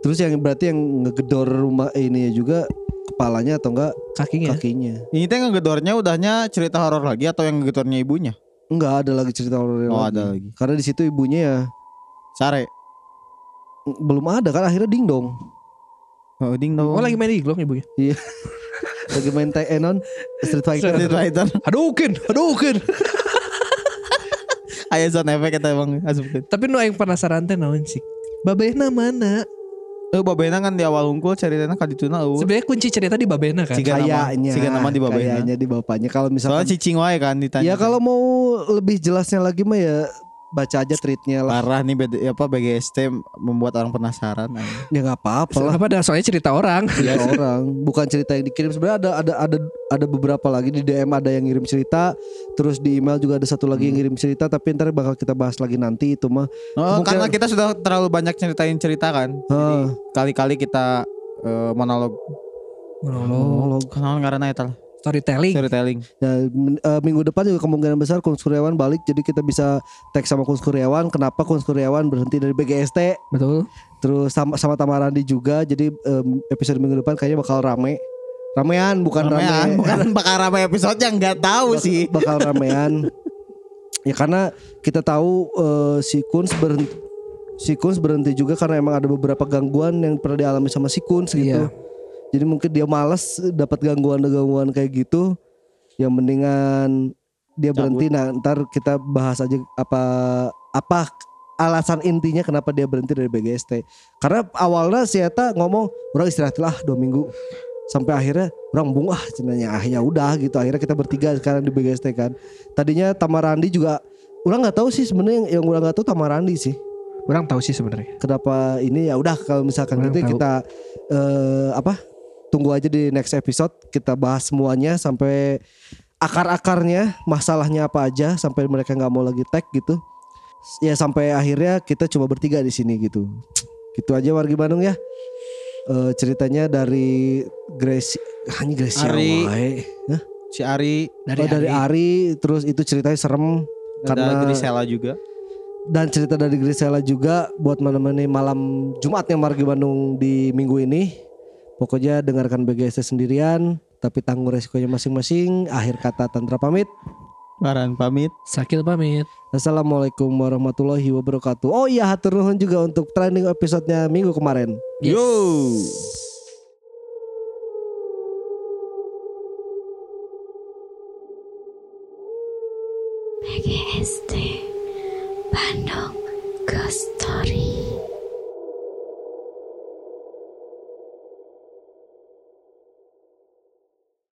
A: Terus yang berarti yang ngegedor rumah ini juga kepalanya atau enggak
B: kakinya.
A: kakinya.
C: Ini teh ngegedornya udahnya cerita horor lagi atau yang ngegedornya ibunya?
A: Enggak ada lagi cerita horor
C: Oh,
A: lagi.
C: ada lagi.
A: Karena di situ ibunya ya
C: Sare.
A: Belum ada kan akhirnya ding dong.
C: Oh, ding dong.
B: Oh lagi main iglong ibunya.
A: Lagi main TE non Street Fighter.
C: Street Fighter.
B: Hadouken, Hadouken.
C: Aya sound effect eta emang asupkeun.
B: Tapi nu aing penasaran teh naon sih? Babehna mana?
C: Eh babena kan di awal unggul ceritanya kadituna eueuh.
B: Sebenarnya kunci cerita di babehna kan.
C: Siga nama-
A: Kayaknya.
C: siga nama di bapaknya.
A: Kayaknya di bapaknya. Kalau
C: Soalnya
A: misalkan
C: cicing wae kan ditanya.
A: Ya kalau mau lebih jelasnya lagi mah ya baca aja tweetnya lah.
C: parah nih BD, apa BGST membuat orang penasaran.
A: Ya nggak apa-apa lah.
B: Apa soalnya cerita orang.
A: cerita orang bukan cerita yang dikirim sebenarnya ada ada ada ada beberapa lagi di DM ada yang ngirim cerita terus di email juga ada satu lagi yang ngirim cerita tapi ntar bakal kita bahas lagi nanti itu mah
C: Oh,
A: Mungkin-
C: karena kita sudah terlalu banyak ceritain cerita kan.
A: Heeh.
C: Kali-kali kita eh, monolog.
B: Monolog.
C: Kenal karena eta lah.
B: Storytelling.
C: Storytelling.
A: Eh, minggu depan juga kemungkinan besar Kun Kuryawan balik jadi kita bisa tag sama Kun Kuryawan kenapa Kun Kuryawan berhenti dari BGST
B: Betul.
A: terus sama sama Tamarandi juga jadi episode minggu depan kayaknya bakal rame ramean bukan
C: Ramean,
A: rame
C: bukan bakal rame episode yang nggak tahu
A: Bak-
C: sih.
A: bakal ramean ya karena kita tahu eh, si Kuns berhenti si berhenti juga karena emang ada beberapa gangguan yang pernah dialami sama si Kuns gitu
B: Iya.
A: Jadi mungkin dia malas dapat gangguan-gangguan kayak gitu yang mendingan dia
C: Cabut.
A: berhenti. Nah ntar kita bahas aja apa apa alasan intinya kenapa dia berhenti dari BGST karena awalnya si Eta ngomong orang istirahat lah dua minggu. Sampai akhirnya orang bung ah cenanya ah ya udah gitu. Akhirnya kita bertiga sekarang di BGST kan. Tadinya Tamarandi juga orang nggak tahu sih sebenarnya yang, yang orang nggak tahu Tamarandi sih.
B: Orang tahu sih sebenarnya.
A: kenapa ini? Ya udah kalau misalkan
B: Orang
A: gitu
B: tahu.
A: kita eh, apa tunggu aja di next episode kita bahas semuanya sampai akar-akarnya masalahnya apa aja sampai mereka nggak mau lagi tag gitu ya sampai akhirnya kita cuma bertiga di sini gitu gitu aja wargi Bandung ya Eh, ceritanya dari Gracie hanya Gracie
C: Ari.
A: Hah?
C: Si Ari
A: Oh, dari Ari terus itu ceritanya serem
C: karena
A: karena
C: Grisela juga.
A: dan cerita dari Grisela juga buat menemani malam Jumatnya Margi Bandung di minggu ini. Pokoknya dengarkan BGS sendirian, tapi tanggung resikonya masing-masing. Akhir kata Tantra pamit.
C: Baran pamit.
B: Sakil pamit.
A: Assalamualaikum warahmatullahi wabarakatuh. Oh iya, hatur nuhun juga untuk trending episodenya minggu kemarin.
B: Yes.
C: Yo.
D: PGST Bandung